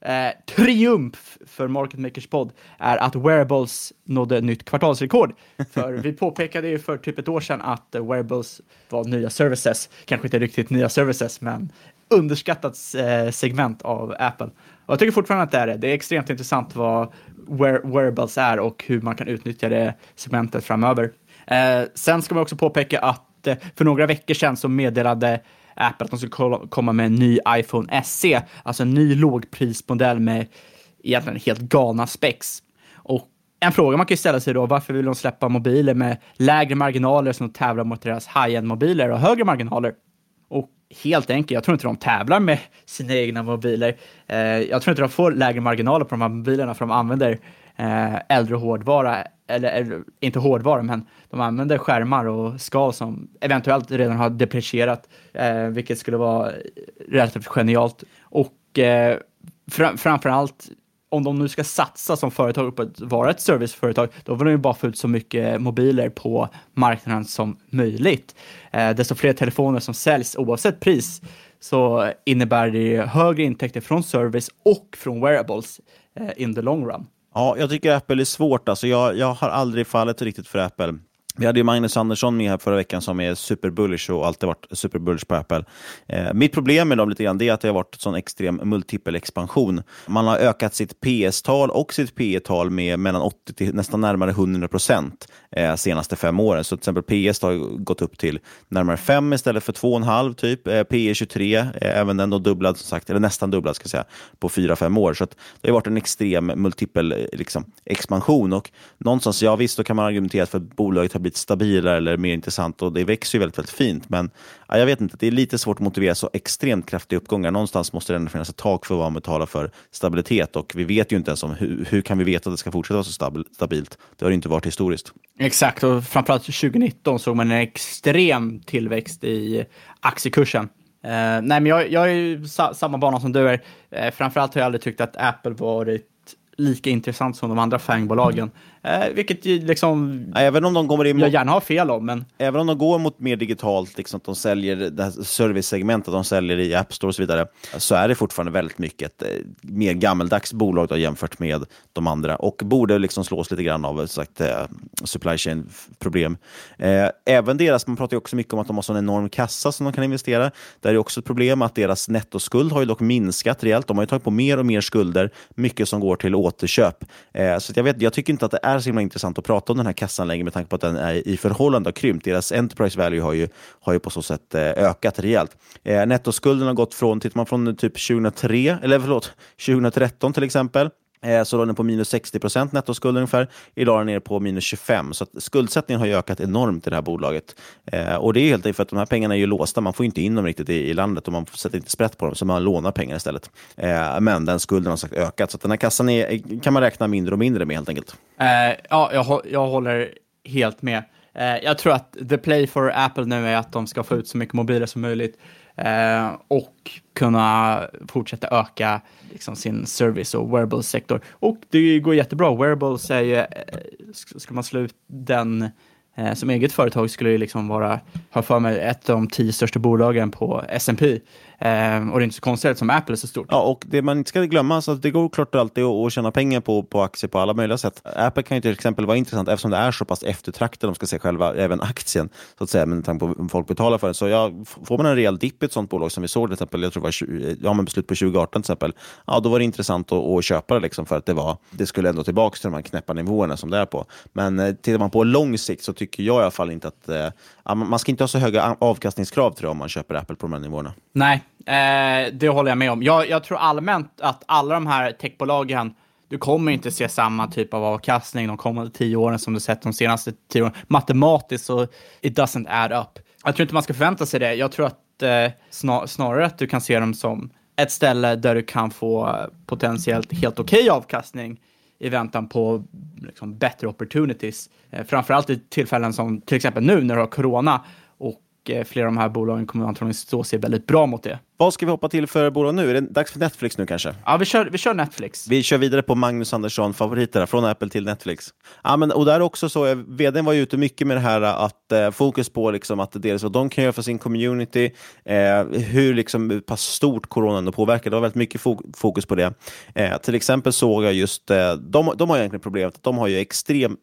Speaker 3: eh, triumf för Market Makers podd är att wearables nådde nytt kvartalsrekord. För vi påpekade ju för typ ett år sedan att eh, wearables var nya services, kanske inte riktigt nya services, men underskattat eh, segment av Apple. Och jag tycker fortfarande att det är det. Det är extremt intressant vad wear wearables är och hur man kan utnyttja det segmentet framöver. Eh, sen ska man också påpeka att för några veckor sedan så meddelade Apple att de skulle komma med en ny iPhone SE, alltså en ny lågprismodell med egentligen helt galna specs. Och en fråga man kan ställa sig då, varför vill de släppa mobiler med lägre marginaler som tävlar mot deras high-end mobiler och högre marginaler? Och helt enkelt, jag tror inte de tävlar med sina egna mobiler. Eh, jag tror inte de får lägre marginaler på de här mobilerna för de använder Eh, äldre hårdvara, eller, eller, inte hårdvara, men de använder skärmar och skal som eventuellt redan har deprecierat, eh, vilket skulle vara relativt genialt. Och eh, fram, framför allt om de nu ska satsa som företag på att vara ett serviceföretag, då vill de ju bara få ut så mycket mobiler på marknaden som möjligt. Eh, desto fler telefoner som säljs oavsett pris så innebär det högre intäkter från service och från wearables eh, in the long run.
Speaker 2: Ja, jag tycker Apple är svårt. Alltså jag, jag har aldrig fallit riktigt för Apple. Vi hade ju Magnus Andersson med här förra veckan som är superbullish och alltid varit superbullish på Apple. Eh, mitt problem med dem lite grann är att det har varit en sån extrem multipel expansion. Man har ökat sitt PS-tal och sitt PE-tal med mellan 80 till nästan närmare 100 procent eh, senaste fem åren. Så till exempel PS har gått upp till närmare 5 istället för 2,5 typ. Eh, PE 23, eh, även den då dubblad som sagt, eller nästan dubblad ska jag säga, på 4-5 år. Så det har varit en extrem multipel eh, liksom, expansion och någonstans, ja visst, då kan man argumentera för att bolaget har blivit stabilare eller mer intressant och det växer ju väldigt, väldigt fint. Men ja, jag vet inte, det är lite svårt att motivera så extremt kraftiga uppgångar. Någonstans måste det ändå finnas ett tak för vad man betalar för stabilitet och vi vet ju inte ens om hur, hur kan vi veta att det ska fortsätta vara så stabilt. Det har det inte varit historiskt.
Speaker 3: Exakt, och framförallt 2019 såg man en extrem tillväxt i aktiekursen. Uh, nej, men jag, jag är ju sa, samma bana som du är. Uh, framförallt har jag aldrig tyckt att Apple varit lika intressant som de andra fangbolagen. Eh, vilket ju liksom...
Speaker 2: Även om de kommer in
Speaker 3: jag gärna har fel om, men...
Speaker 2: Även om de går mot mer digitalt, liksom att de säljer det här servicesegmentet de säljer i App Store och så vidare, så är det fortfarande väldigt mycket ett eh, mer gammeldags bolag då, jämfört med de andra och borde liksom slås lite grann av sagt, eh, supply chain-problem. Eh, även deras, man pratar ju också mycket om att de har en enorm kassa som de kan investera. Det är också ett problem att deras nettoskuld har ju dock minskat rejält. De har ju tagit på mer och mer skulder, mycket som går till återköp. Eh, så jag, vet, jag tycker inte att det är så himla intressant att prata om den här kassan längre med tanke på att den är i förhållande har krympt. Deras enterprise value har ju, har ju på så sätt eh, ökat rejält. Eh, nettoskulden har gått från, tittar man från typ 2003, eller förlåt, 2013 till exempel, Eh, så låg den på minus 60 procent nettoskuld ungefär. Idag är den nere på minus 25. Så skuldsättningen har ökat enormt i det här bolaget. Eh, och det är helt enkelt för att de här pengarna är ju låsta. Man får inte in dem riktigt i, i landet och man sätter inte sprätt på dem, så man lånar pengar istället. Eh, men den skulden har sagt ökat, så den här kassan är, kan man räkna mindre och mindre med helt enkelt.
Speaker 3: Eh, ja, jag, jag håller helt med. Eh, jag tror att the play for Apple nu är att de ska få ut så mycket mobiler som möjligt. Eh, och kunna fortsätta öka liksom, sin service och wearables-sektor. Och det går jättebra. Wearables är ju, eh, ska man slå ut den eh, som eget företag skulle det liksom vara, har för mig, ett av de tio största bolagen på S&P Eh, och det är inte så konstigt som Apple är så stort.
Speaker 2: Ja, och det man inte ska glömma, så att det går klart alltid att tjäna pengar på, på aktier på alla möjliga sätt. Apple kan ju till exempel vara intressant eftersom det är så pass eftertraktat, de ska se själva, även aktien, så att säga, med tanke på vad folk betalar för den. Så ja, får man en rejäl dipp i ett sånt bolag som vi såg till exempel, jag tror det var 20, ja, men beslut på 2018 till exempel, ja, då var det intressant att, att köpa det liksom för att det var, det skulle ändå tillbaka till de här knäppa nivåerna som det är på. Men eh, tittar man på lång sikt så tycker jag i alla fall inte att eh, ah, man ska inte ha så höga avkastningskrav tror jag om man köper Apple på de här nivåerna.
Speaker 3: Nej, Eh, det håller jag med om. Jag, jag, tror allmänt att alla de här techbolagen, du kommer inte se samma typ av avkastning de kommande tio åren som du sett de senaste tio åren. Matematiskt så it doesn't add up. Jag tror inte man ska förvänta sig det. Jag tror att eh, snar, snarare att du kan se dem som ett ställe där du kan få eh, potentiellt helt okej okay avkastning i väntan på liksom, bättre opportunities. Eh, framförallt i tillfällen som till exempel nu när du har corona och eh, flera av de här bolagen kommer antagligen stå sig väldigt bra mot det.
Speaker 2: Vad ska vi hoppa till för bolag nu? Är det dags för Netflix nu kanske?
Speaker 3: Ja, vi kör, vi kör Netflix.
Speaker 2: Vi kör vidare på Magnus Andersson, favoriterna från Apple till Netflix. Ja, men, och där också så, vdn var ju ute mycket med det här att eh, fokus på liksom, att dels vad de kan göra för sin community, eh, hur liksom, pass stort coronan påverkar. Det var väldigt mycket fokus på det. Eh, till exempel såg jag just, eh, de, de har egentligen problemet att de har ju extrem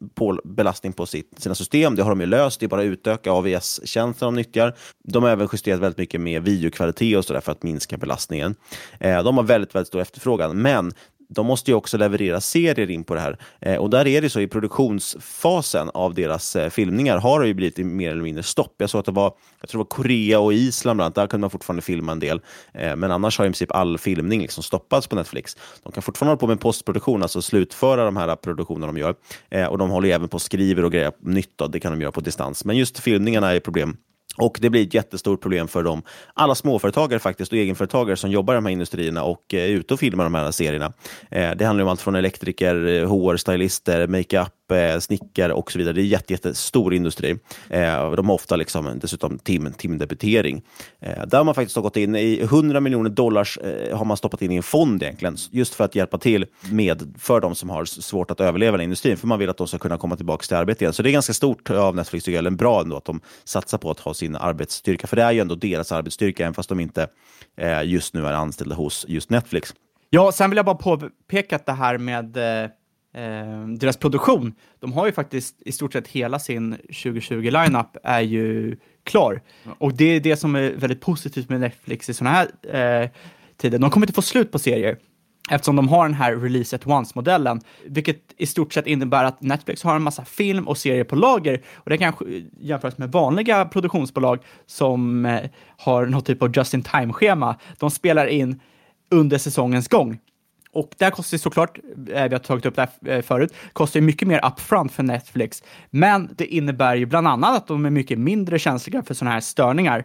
Speaker 2: belastning på sitt, sina system. Det har de ju löst, det är bara att utöka AVS-tjänsten de nyttjar. De har även justerat väldigt mycket med videokvalitet och sådär för att minska belastningen. Eh, de har väldigt, väldigt stor efterfrågan, men de måste ju också leverera serier in på det här. Eh, och där är det så i produktionsfasen av deras eh, filmningar har det ju blivit mer eller mindre stopp. Jag såg att det var, jag tror det var Korea och Island bland annat, där kunde man fortfarande filma en del. Eh, men annars har i princip all filmning liksom stoppats på Netflix. De kan fortfarande hålla på med postproduktion, alltså slutföra de här produktionerna de gör. Eh, och de håller även på och skriver och grejer nytt, då, det kan de göra på distans. Men just filmningarna är problem. Och det blir ett jättestort problem för dem. Alla småföretagare faktiskt och egenföretagare som jobbar i de här industrierna och eh, är ute och filmar de här serierna. Eh, det handlar om allt från elektriker, eh, HR-stylister, makeup, Eh, snickare och så vidare. Det är jätte, jättestor industri. Eh, de har ofta liksom dessutom tim, timdebitering. Eh, där har man faktiskt gått in i 100 miljoner dollars eh, har man stoppat in i en fond egentligen, just för att hjälpa till med för de som har svårt att överleva i industrin, för man vill att de ska kunna komma tillbaka till arbete igen. Så det är ganska stort av Netflix, tycker jag, eller bra ändå att de satsar på att ha sin arbetsstyrka, för det är ju ändå deras arbetsstyrka, även fast de inte eh, just nu är anställda hos just Netflix.
Speaker 3: Ja, sen vill jag bara påpeka att det här med eh, eh, deras produktion. De har ju faktiskt i stort sett hela sin 2020-lineup är ju klar. Och det är det som är väldigt positivt med Netflix i sådana här eh, tider. De kommer inte få slut på serier eftersom de har den här release at once-modellen, vilket i stort sett innebär att Netflix har en massa film och serier på lager och det kan jämföras med vanliga produktionsbolag som eh, har något typ av just in time-schema. De spelar in under säsongens gång och det här kostar såklart, eh, vi har tagit upp det här eh, förut, kostar ju mycket mer upfront för Netflix. Men det innebär ju bland annat att de är mycket mindre känsliga för sådana här störningar.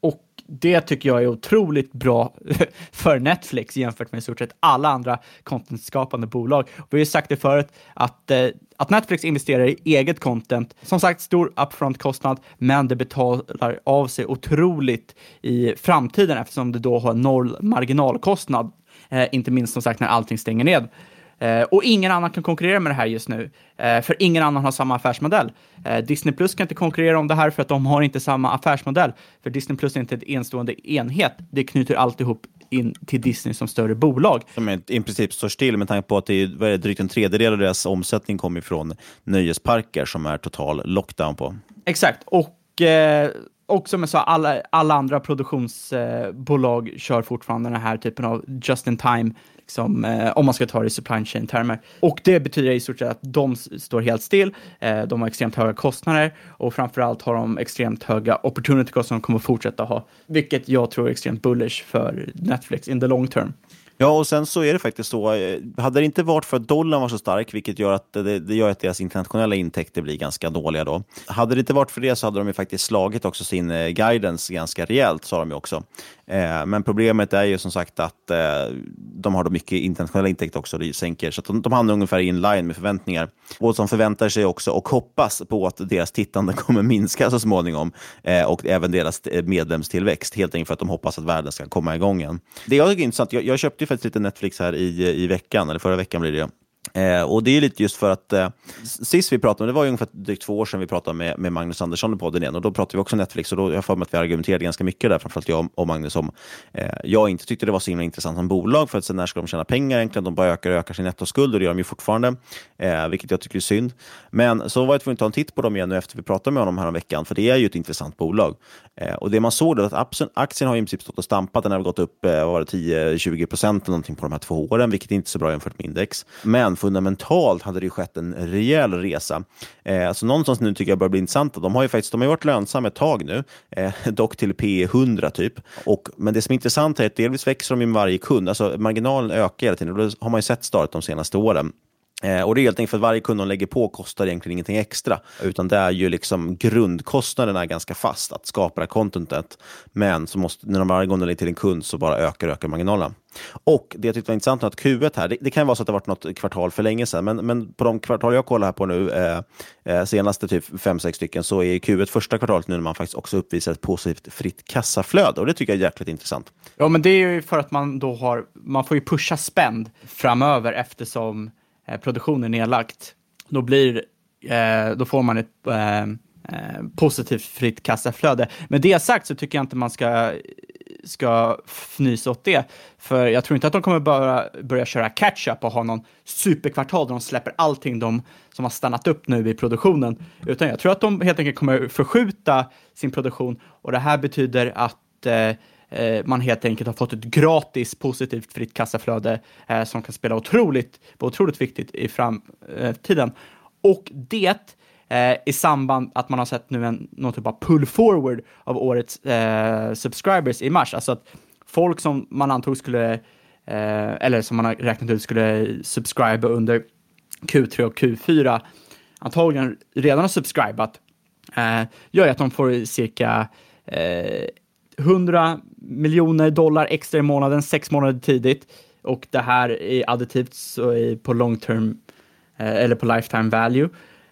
Speaker 3: Och det tycker jag är otroligt bra för Netflix jämfört med i stort sett alla andra contentskapande bolag. Vi har ju sagt det förut att, eh, att Netflix investerar i eget content. Som sagt, stor upfront-kostnad, men det betalar av sig otroligt i framtiden eftersom det då har noll marginalkostnad. Eh, inte minst som sagt när allting stänger ned. Eh, och ingen annan kan konkurrera med det här just nu, eh, för ingen annan har samma affärsmodell. Disney Plus kan inte konkurrera om det här för att de har inte samma affärsmodell. För Disney Plus är inte en enstående enhet. Det knyter alltihop in till Disney som större bolag.
Speaker 2: Som i princip står still med tanke på att det är, vad är det, drygt en tredjedel av deras omsättning kommer ifrån nöjesparker som är total lockdown på.
Speaker 3: Exakt, och eh, och som jag sa, alla, alla andra produktionsbolag eh, kör fortfarande den här typen av just in time, liksom, eh, om man ska ta det i supply chain-termer. Och det betyder i stort sett att de står helt still, eh, de har extremt höga kostnader och framförallt har de extremt höga opportunity-kostnader som de kommer fortsätta ha, vilket jag tror är extremt bullish för Netflix in the long term.
Speaker 2: Ja, och sen så är det faktiskt så. Eh, hade det inte varit för att dollarn var så stark, vilket gör att det, det, gör att deras internationella intäkter blir ganska dåliga då. Hade det inte varit för det så hade de ju faktiskt slagit också sin eh, guidance ganska rejält, sa de ju också. Eh, men problemet är ju som sagt att eh, de har då mycket internationella intäkter också, det sänker, så de, de hamnar ungefär in line med förväntningar. Och som förväntar sig också och hoppas på att deras tittande kommer minska så småningom eh, och även deras eh, medlemstillväxt, helt enkelt för att de hoppas att världen ska komma igång igen. Det jag tycker är intressant, jag, jag köpte faktiskt lite Netflix här i, i veckan, eller förra veckan blir det. Eh, och det är lite just för att eh, sist vi pratade, det var ju ungefär drygt två år sedan vi pratade med, med Magnus Andersson i podden igen och då pratade vi också Netflix och då har jag för mig att vi argumenterade ganska mycket där, framförallt jag och Magnus om eh, jag inte tyckte det var så himla intressant som bolag för att sen när ska de tjäna pengar egentligen? De bara ökar och ökar sin nettoskuld och det gör de ju fortfarande, eh, vilket jag tycker är synd. Men så var jag tvungen att ta en titt på dem igen nu efter vi pratade med honom här om veckan, för det är ju ett intressant bolag. Eh, och det man såg då att aktien har i princip stått och stampat, den har gått upp eh, 10-20 procent på de här två åren, vilket är inte är så bra jämfört med index. Men fundamentalt hade det skett en rejäl resa. Eh, så någonstans nu tycker jag börjar bli intressant. De har ju faktiskt de har varit lönsamma ett tag nu, eh, dock till P 100 typ. Och, men det som är intressant är att delvis växer de med varje kund. Alltså marginalen ökar hela tiden. Det har man ju sett stadigt de senaste åren. Eh, och det är helt enkelt för att varje kund de lägger på kostar egentligen ingenting extra, utan det är ju liksom grundkostnaden är ganska fast att skapa det här contentet. Men så måste, när de varje gång de lägger till en kund så bara ökar ökar marginalerna. Och det jag tyckte var intressant att Q1 här, det, det, kan vara så att det varit något kvartal för länge sedan, men, men på de kvartal jag kollar här på nu, eh, eh senaste typ fem sex stycken, så är Q1 första kvartalet nu när man faktiskt också uppvisar ett positivt fritt kassaflöde och det tycker jag är jäkligt intressant.
Speaker 3: Ja, men det är ju för att man då har, man får ju pusha spend framöver eftersom Eh, produktionen nedlagt, då, blir, eh, då får man ett eh, eh, positivt fritt kassaflöde. Med det sagt så tycker jag inte man ska ska fnysa åt det. För jag tror inte att de kommer börja, börja köra catch-up och ha någon superkvartal där de släpper allting de som har stannat upp nu i produktionen. Utan jag tror att de helt enkelt kommer förskjuta sin produktion och det här betyder att eh, Eh, man helt enkelt har fått ett gratis positivt fritt kassaflöde eh, som kan spela otroligt, otroligt viktigt i framtiden. Eh, och det eh, i samband att man har sett nu en, någon typ av pull forward av årets eh, subscribers i mars. Alltså att folk som man antog skulle, eh, eller som man har räknat ut skulle subscriba under Q3 och Q4, antagligen redan har subscribat, eh, gör att de får cirka eh, 100 miljoner dollar extra i månaden, sex månader tidigt. Och det här är additivt så är på long term eh, eller på lifetime value.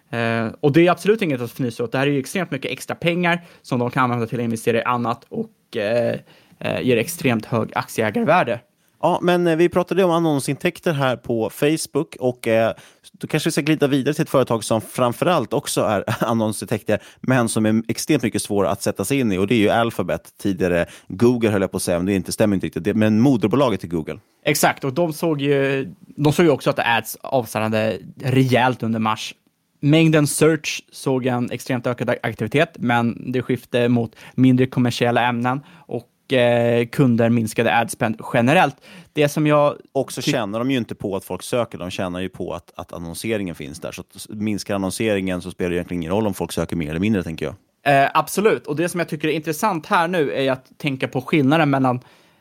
Speaker 3: Eh, och det är absolut inget att fnysa åt. Det här är ju extremt mycket extra pengar som de kan använda till att investera i annat och eh, eh ger extremt hög aktieägarvärde.
Speaker 2: Ja, men eh, vi pratade om annonsintäkter här på Facebook och eh, då kanske vi ska glida vidare till ett företag som framförallt också är annonsintäkter, men som är extremt mycket svåra att sätta sig in i och det är ju Alphabet, tidigare Google höll jag på att säga, men det inte, stämmer inte riktigt, men moderbolaget till Google.
Speaker 3: Exakt, och de såg ju, de såg ju också att ads avstannade rejält under mars. Mängden search såg en extremt ökad aktivitet, men det skifte mot mindre kommersiella ämnen och eh, kunder minskade adspend generellt. Det som jag...
Speaker 2: Och så tjänar de ju inte på att folk söker, de tjänar ju på att, att annonseringen finns där. Så minskar annonseringen så spelar det egentligen ingen roll om folk söker mer eller mindre, tänker jag.
Speaker 3: Eh, absolut, och det som jag tycker är intressant här nu är att tänka på skillnaden mellan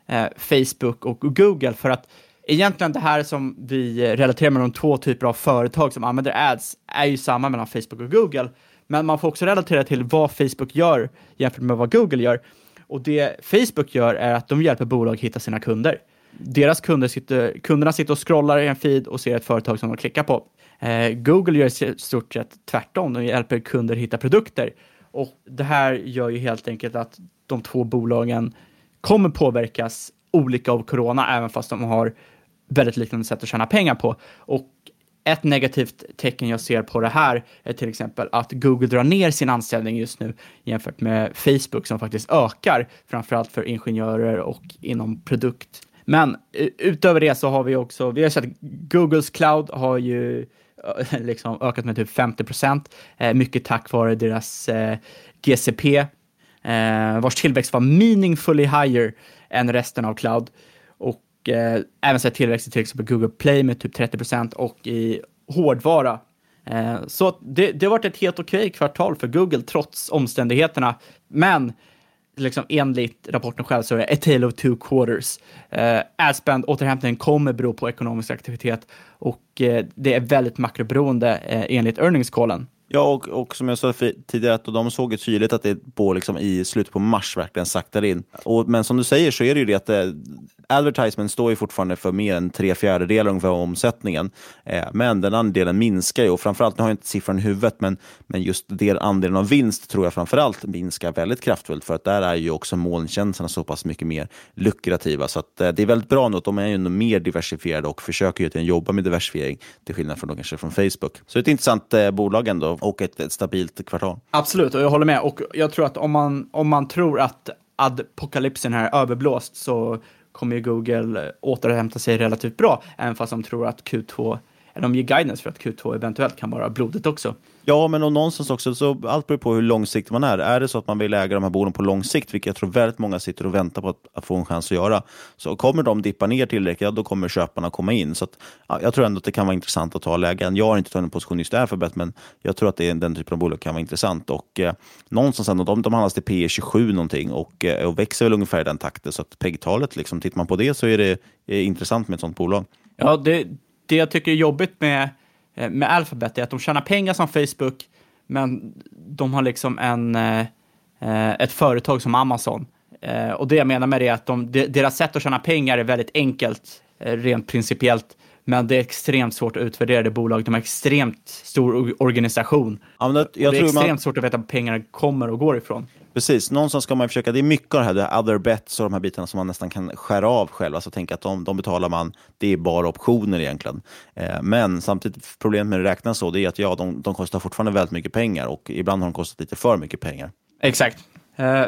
Speaker 3: eh, Facebook och Google. För att egentligen det här som vi relaterar med de två typer av företag som använder ads är ju samma mellan Facebook och Google. Men man får också relatera till vad Facebook gör jämfört med vad Google gör. Och det Facebook gör är att de hjälper bolag hitta sina kunder. Deras kunder sitter, kunderna sitter och scrollar i en feed och ser ett företag som de klickar på. Eh, Google gör i stort sett tvärtom. De hjälper kunder hitta produkter. Och det här gör ju helt enkelt att de två bolagen kommer påverkas olika av corona, även fast de har väldigt liknande sätt att tjäna pengar på. Och ett negativt tecken jag ser på det här är till exempel att Google drar ner sin anställning just nu jämfört med Facebook som faktiskt ökar, framförallt för ingenjörer och inom produkt. Men eh, utöver det så har vi också, vi har sett Googles cloud har ju eh, liksom ökat med typ 50 procent, eh, mycket tack vare deras GCP, vars tillväxt var meaningfully higher än resten av cloud. Och eh, även sett tillväxt i till exempel Google Play med typ 30 procent och i hårdvara. Eh, så det, det har varit ett helt okej kvartal för Google trots omständigheterna. Men liksom enligt rapporten själv så är det a tale of two quarters. Eh, uh, Adspend återhämtningen kommer bero på ekonomisk aktivitet och eh, det är väldigt makroberoende eh, enligt earnings callen.
Speaker 2: Ja, och, och som jag sa tidigare, att de såg ju tydligt att det på, liksom, i slutet på mars verkligen saktar in. Och, men som du säger så är det ju det att eh, advertisement står ju fortfarande för mer än tre fjärdedelar ungefär av omsättningen. Eh, men den andelen minskar ju och framförallt, nu har jag inte siffran i huvudet, men, men just den andelen av vinst tror jag framförallt minskar väldigt kraftfullt för att där är ju också molntjänsterna så pass mycket mer lukrativa. Så att, eh, det är väldigt bra nu att de är ju mer diversifierade och försöker ju jobba med diversifiering till skillnad från, kanske från Facebook. Så ett intressant eh, bolag ändå och ett, ett stabilt kvartal.
Speaker 3: Absolut, och jag håller med. Och jag tror att om man, om man tror att apokalypsen här är överblåst så kommer ju Google återhämta sig relativt bra, även fast de tror att Q2 eller de ger guidance för att Q2 eventuellt kan vara blodigt också.
Speaker 2: Ja, men och någonstans också, så allt beror på hur långsiktig man är. Är det så att man vill äga de här bolagen på lång sikt, vilket jag tror väldigt många sitter och väntar på att, att få en chans att göra, så kommer de dippa ner tillräckligt, ja, då kommer köparna komma in. Så att, ja, jag tror ändå att det kan vara intressant att ta lägen. Jag har inte tagit en position just där för bet, men jag tror att det är, den typen av bolag kan vara intressant. Och eh, någonstans ändå, de, de handlas till P 27 någonting och, eh, och växer väl ungefär i den takten. Så att PEG-talet, liksom, tittar man på det så är det är intressant med ett sånt bolag.
Speaker 3: Ja, det, det jag tycker är jobbigt med, Eh, med Alphabet är att de tjänar pengar som Facebook, men de har liksom en, eh, eh ett företag som Amazon. Eh, och det jag menar med det är att de, deras sätt att tjäna pengar är väldigt enkelt, rent principiellt. Men det är extremt svårt att utvärdera det bolaget. De har extremt stor organisation. Ja, det, det, är extremt man... svårt att veta var pengarna kommer och går ifrån.
Speaker 2: Precis, någonstans ska man försöka, det är mycket av det här, det other bets och de här bitarna som man nästan kan skära av själv. Alltså tänka att de, de betalar man, det är bara optioner egentligen. Eh, men samtidigt, problemet med att räkna så, det är att ja, de, de kostar fortfarande väldigt mycket pengar och ibland har de kostat lite för mycket pengar.
Speaker 3: Exakt. Eh,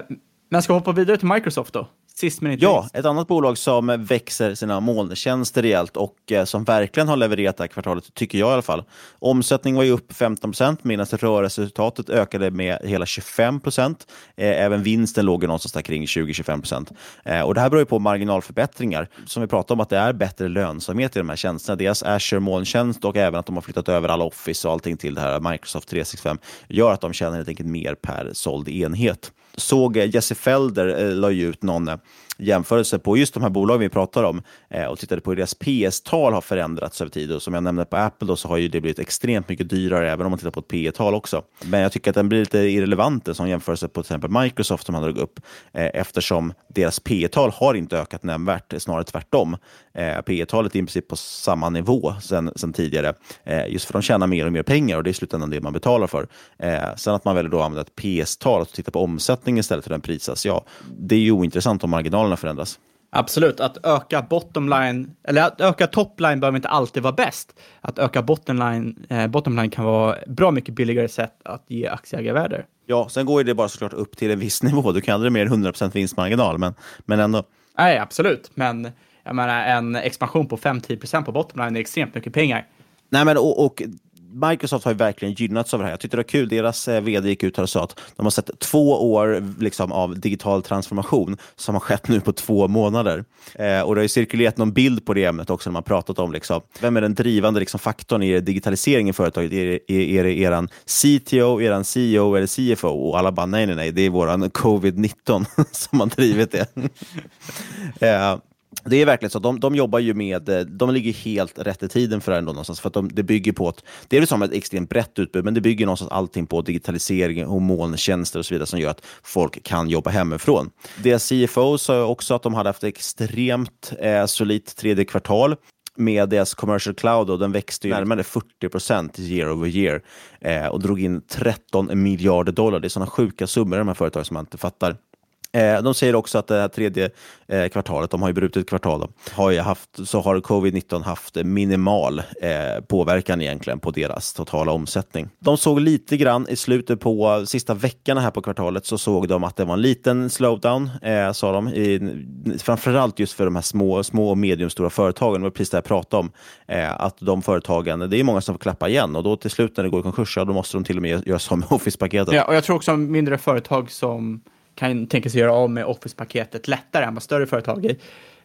Speaker 3: men ska vi hoppa vidare till Microsoft då? Sist men inte
Speaker 2: Ja, minst. ett annat bolag som växer sina molntjänster rejält och eh, som verkligen har levererat det här kvartalet, tycker jag i alla fall. Omsättningen var ju upp 15 procent medan rörelseresultatet ökade med hela 25 procent. Eh, även vinsten låg någonstans där kring 20-25 procent. Eh, och det här beror ju på marginalförbättringar. Som vi pratade om, att det är bättre lönsamhet i de här tjänsterna. Dels Azure molntjänst och även att de har flyttat över alla Office och allting till det här Microsoft 365 gör att de tjänar helt enkelt mer per såld enhet såg Jesse Felder eh, la ut någon eh, jämförelse på just de här bolagen vi pratar om eh, och tittade på hur deras PS-tal har förändrats över tid. Och som jag nämnde på Apple då, så har ju det blivit extremt mycket dyrare, även om man tittar på ett P tal också. Men jag tycker att den blir lite irrelevant eh, som jämförelse på till exempel Microsoft som han drog upp, eh, eftersom deras P tal har inte ökat nämnvärt, eh, snarare tvärtom. Eh, P talet är i princip på samma nivå sen, sen tidigare, eh, just för de tjänar mer och mer pengar och det är i slutändan det man betalar för. Eh, sen att man väljer då att använda ett PS-tal och titta på omsättning istället för den prisas, ja, det är ju ointressant om marginalerna förändras.
Speaker 3: Absolut, att öka bottom line, eller att öka top line behöver inte alltid vara bäst. Att öka bottom line, eh, bottom line kan vara bra mycket billigare sätt att ge aktieägarvärde.
Speaker 2: Ja, sen går det bara såklart upp till en viss nivå. Du kan aldrig mer än 100% vinstmarginal, men, men ändå.
Speaker 3: Nej, absolut, men jag menar en expansion på 5-10% på bottomline är extremt mycket pengar.
Speaker 2: Nej, men och, och Microsoft har ju verkligen gynnats av det här. Jag tyckte det var kul. Deras eh, vd gick ut här och sa att de har sett två år liksom, av digital transformation som har skett nu på två månader. Eh, och Det har ju cirkulerat någon bild på det ämnet också när man pratat om liksom, vem är den drivande liksom, faktorn i digitaliseringen i företaget. Är, är, är det eran CTO, eran CEO eller CFO? Och alla bara nej, nej, nej, det är våran covid-19 som har drivit det. eh, det är verkligen så. De, de jobbar ju med, eh, de ligger helt rätt i tiden för det ändå någonstans. För att de, det bygger på att, det är som ett extremt brett utbud, men det bygger någonstans allting på digitalisering och molntjänster och så vidare som gör att folk kan jobba hemifrån. Deras CFO sa också att de hade haft extremt eh, solitt tredje kvartal med deras commercial cloud och den växte ju närmare 40 procent year over year eh, och drog in 13 miljarder dollar. Det är sådana sjuka summor i de här företagen som man inte fattar. Eh, de säger också att det här tredje eh, kvartalet, de har ju brutit kvartal, då, har ju haft, så har covid-19 haft minimal eh, påverkan egentligen på deras totala omsättning. De såg lite grann i slutet på sista veckorna här på kvartalet så såg de att det var en liten slowdown, eh, sa de, i, framförallt just för de här små, små och mediumstora företagen. Det var precis det jag pratade om, eh, att de företagen, det är många som får klappa igen och då till slut när det går i konkurs, ja, då måste de till och med göra som med Office-paketet.
Speaker 3: Ja, och jag tror också mindre företag som kan tänka sig göra av med Office-paketet lättare än vad större företag är.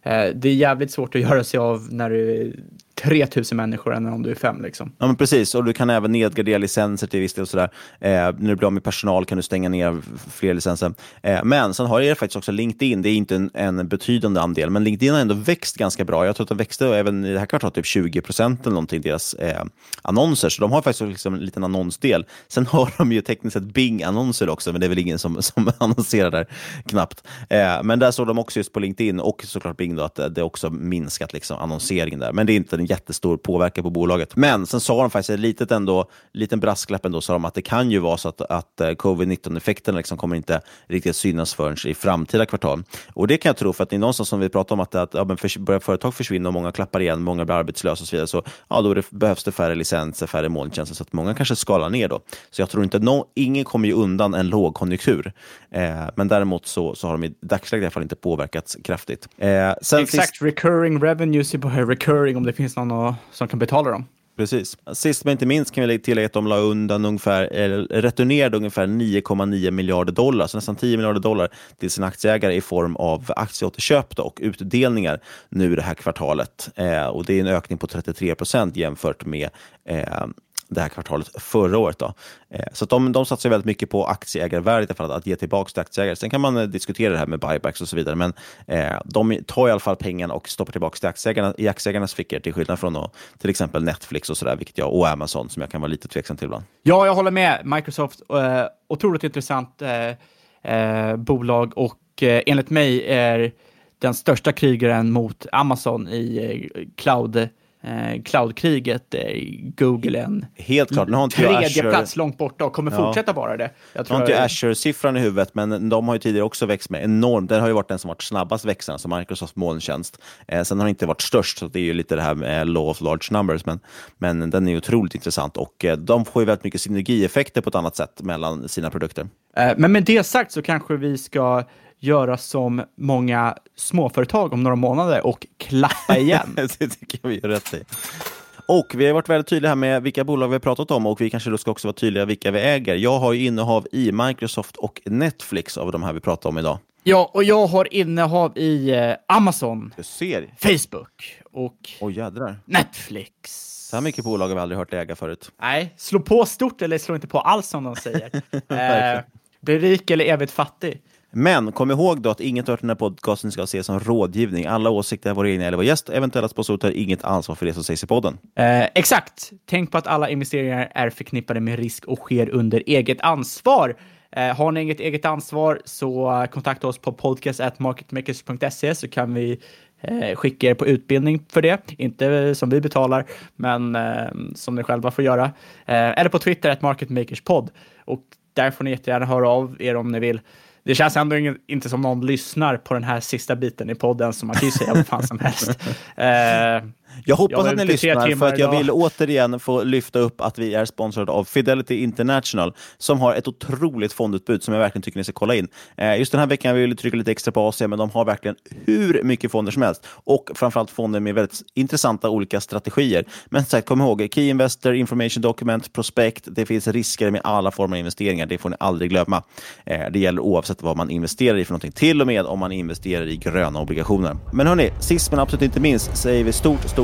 Speaker 3: Eh, det är jävligt svårt att göra sig av när du 3000 människor än om du är fem. Liksom.
Speaker 2: Ja, men precis. Och du kan även nedgradera licenser till viss del. Och sådär. Eh, när du blir av med personal kan du stänga ner fler licenser. Eh, men sen har jag faktiskt också LinkedIn. Det är inte en, en, betydande andel, men LinkedIn har ändå växt ganska bra. Jag tror att de växte även i det här kvartalet typ 20 procent eller någonting, deras eh, annonser. Så de har faktiskt liksom en liten annonsdel. Sen har de ju tekniskt sett Bing-annonser också, men det är väl ingen som, som annonserar där knappt. Eh, men där såg de också just på LinkedIn och såklart Bing då, att det också minskat liksom, annonseringen där. Men det är inte en jättestor påverkan på bolaget. Men sen sa de faktiskt en litet ändå, liten brasklapp ändå, sa de att det kan ju vara så att, att eh, covid-19-effekterna liksom kommer inte riktigt synas förrän i framtida kvartal. Och det kan jag tro, för att det är någonstans som vi pratar om att, att ja, men för, börjar företag försvinna och många klappar igen, många blir arbetslösa och så vidare, så ja, då det, behövs det färre licenser, färre molntjänster, så att många kanske skalar ner då. Så jag tror inte, no, ingen kommer ju undan en lågkonjunktur. Eh, men däremot så, så har de i dagsläget i alla fall inte påverkats kraftigt. Eh,
Speaker 3: Exakt, sist... recurring revenues är på recurring om det finns någon som kan betala dem.
Speaker 2: Precis. Sist men inte minst kan vi tillägga att de la undan ungefär, eller returnerade ungefär 9,9 miljarder dollar, så nästan 10 miljarder dollar till sina aktieägare i form av aktieåterköp och utdelningar nu det här kvartalet. Eh, och Det är en ökning på 33 procent jämfört med eh, det här kvartalet förra året. Då. Eh, så de, de satsar väldigt mycket på aktieägarvärdet, för att, att ge tillbaka till aktieägare. Sen kan man eh, diskutera det här med buybacks och så vidare, men eh, de tar i alla fall pengarna och stoppar tillbaka till aktieägarna, i aktieägarnas fickor, till skillnad från då, till exempel Netflix och, så där, vilket jag, och Amazon, som jag kan vara lite tveksam till ibland.
Speaker 3: Ja, jag håller med. Microsoft, eh, otroligt intressant eh, eh, bolag och eh, enligt mig är den största krigaren mot Amazon i eh, cloud eh, cloudkriget, eh, Google en
Speaker 2: Helt klart. Nu har inte
Speaker 3: tredje
Speaker 2: Azure...
Speaker 3: plats långt borta och kommer ja. fortsätta vara det.
Speaker 2: Jag tror har inte. Azure-siffran i huvudet, men de har ju tidigare också växt med enormt. Den har ju varit den som varit snabbast växande, som Microsoft molntjänst. Eh, sen har den inte varit störst, så det är ju lite det här med law of large numbers, men, men den är ju otroligt intressant och eh, de får ju väldigt mycket synergieffekter på ett annat sätt mellan sina produkter.
Speaker 3: Eh, men med det sagt så kanske vi ska göra som många småföretag om några månader och klappa igen.
Speaker 2: det tycker jag vi gör rätt i. Och vi har varit väldigt tydliga här med vilka bolag vi har pratat om och vi kanske då ska också vara tydliga vilka vi äger. Jag har ju innehav i Microsoft och Netflix av de här vi pratar om idag.
Speaker 3: Ja, och jag har innehav i eh, Amazon, Facebook och
Speaker 2: oh,
Speaker 3: Netflix.
Speaker 2: Så här mycket bolag har vi aldrig hört äga förut.
Speaker 3: Nej, slå på stort eller slå inte på alls som de säger. eh, bli rik eller evigt fattig.
Speaker 2: Men kom ihåg då att inget av den här podcasten ska ses som rådgivning. Alla åsikter är våra egna eller vår gäst. Eventuella sponsorer tar inget ansvar för det som sägs i podden.
Speaker 3: Eh, exakt. Tänk på att alla investeringar är förknippade med risk och sker under eget ansvar. Eh, har ni inget eget ansvar så kontakta oss på podcast.marketmakers.se så kan vi eh, skicka er på utbildning för det. Inte som vi betalar, men eh, som ni själva får göra. Eh, eller på Twitter, marketmakerspodd. Och där får ni jättegärna höra av er om ni vill det känns ändå inte som någon lyssnar på den här sista biten i podden, så man kan ju säga vad fan som helst. Uh,
Speaker 2: jag hoppas jag att ni lyssnar, för att jag idag. vill återigen få lyfta upp att vi är sponsrade av Fidelity International, som har ett otroligt fondutbud som jag verkligen tycker ni ska kolla in. Eh, just den här veckan vill vi trycka lite extra på Asien, men de har verkligen hur mycket fonder som helst. Och framförallt fonder med väldigt intressanta olika strategier. Men som sagt, kom ihåg, Key Investor, Information Document, Prospect, det finns risker med alla former av investeringar. Det får ni aldrig glömma. Eh, det gäller oavsett vad man investerar i för någonting, till och med om man investerar i gröna obligationer. Men hörni, sist men absolut inte minst säger vi stort, stort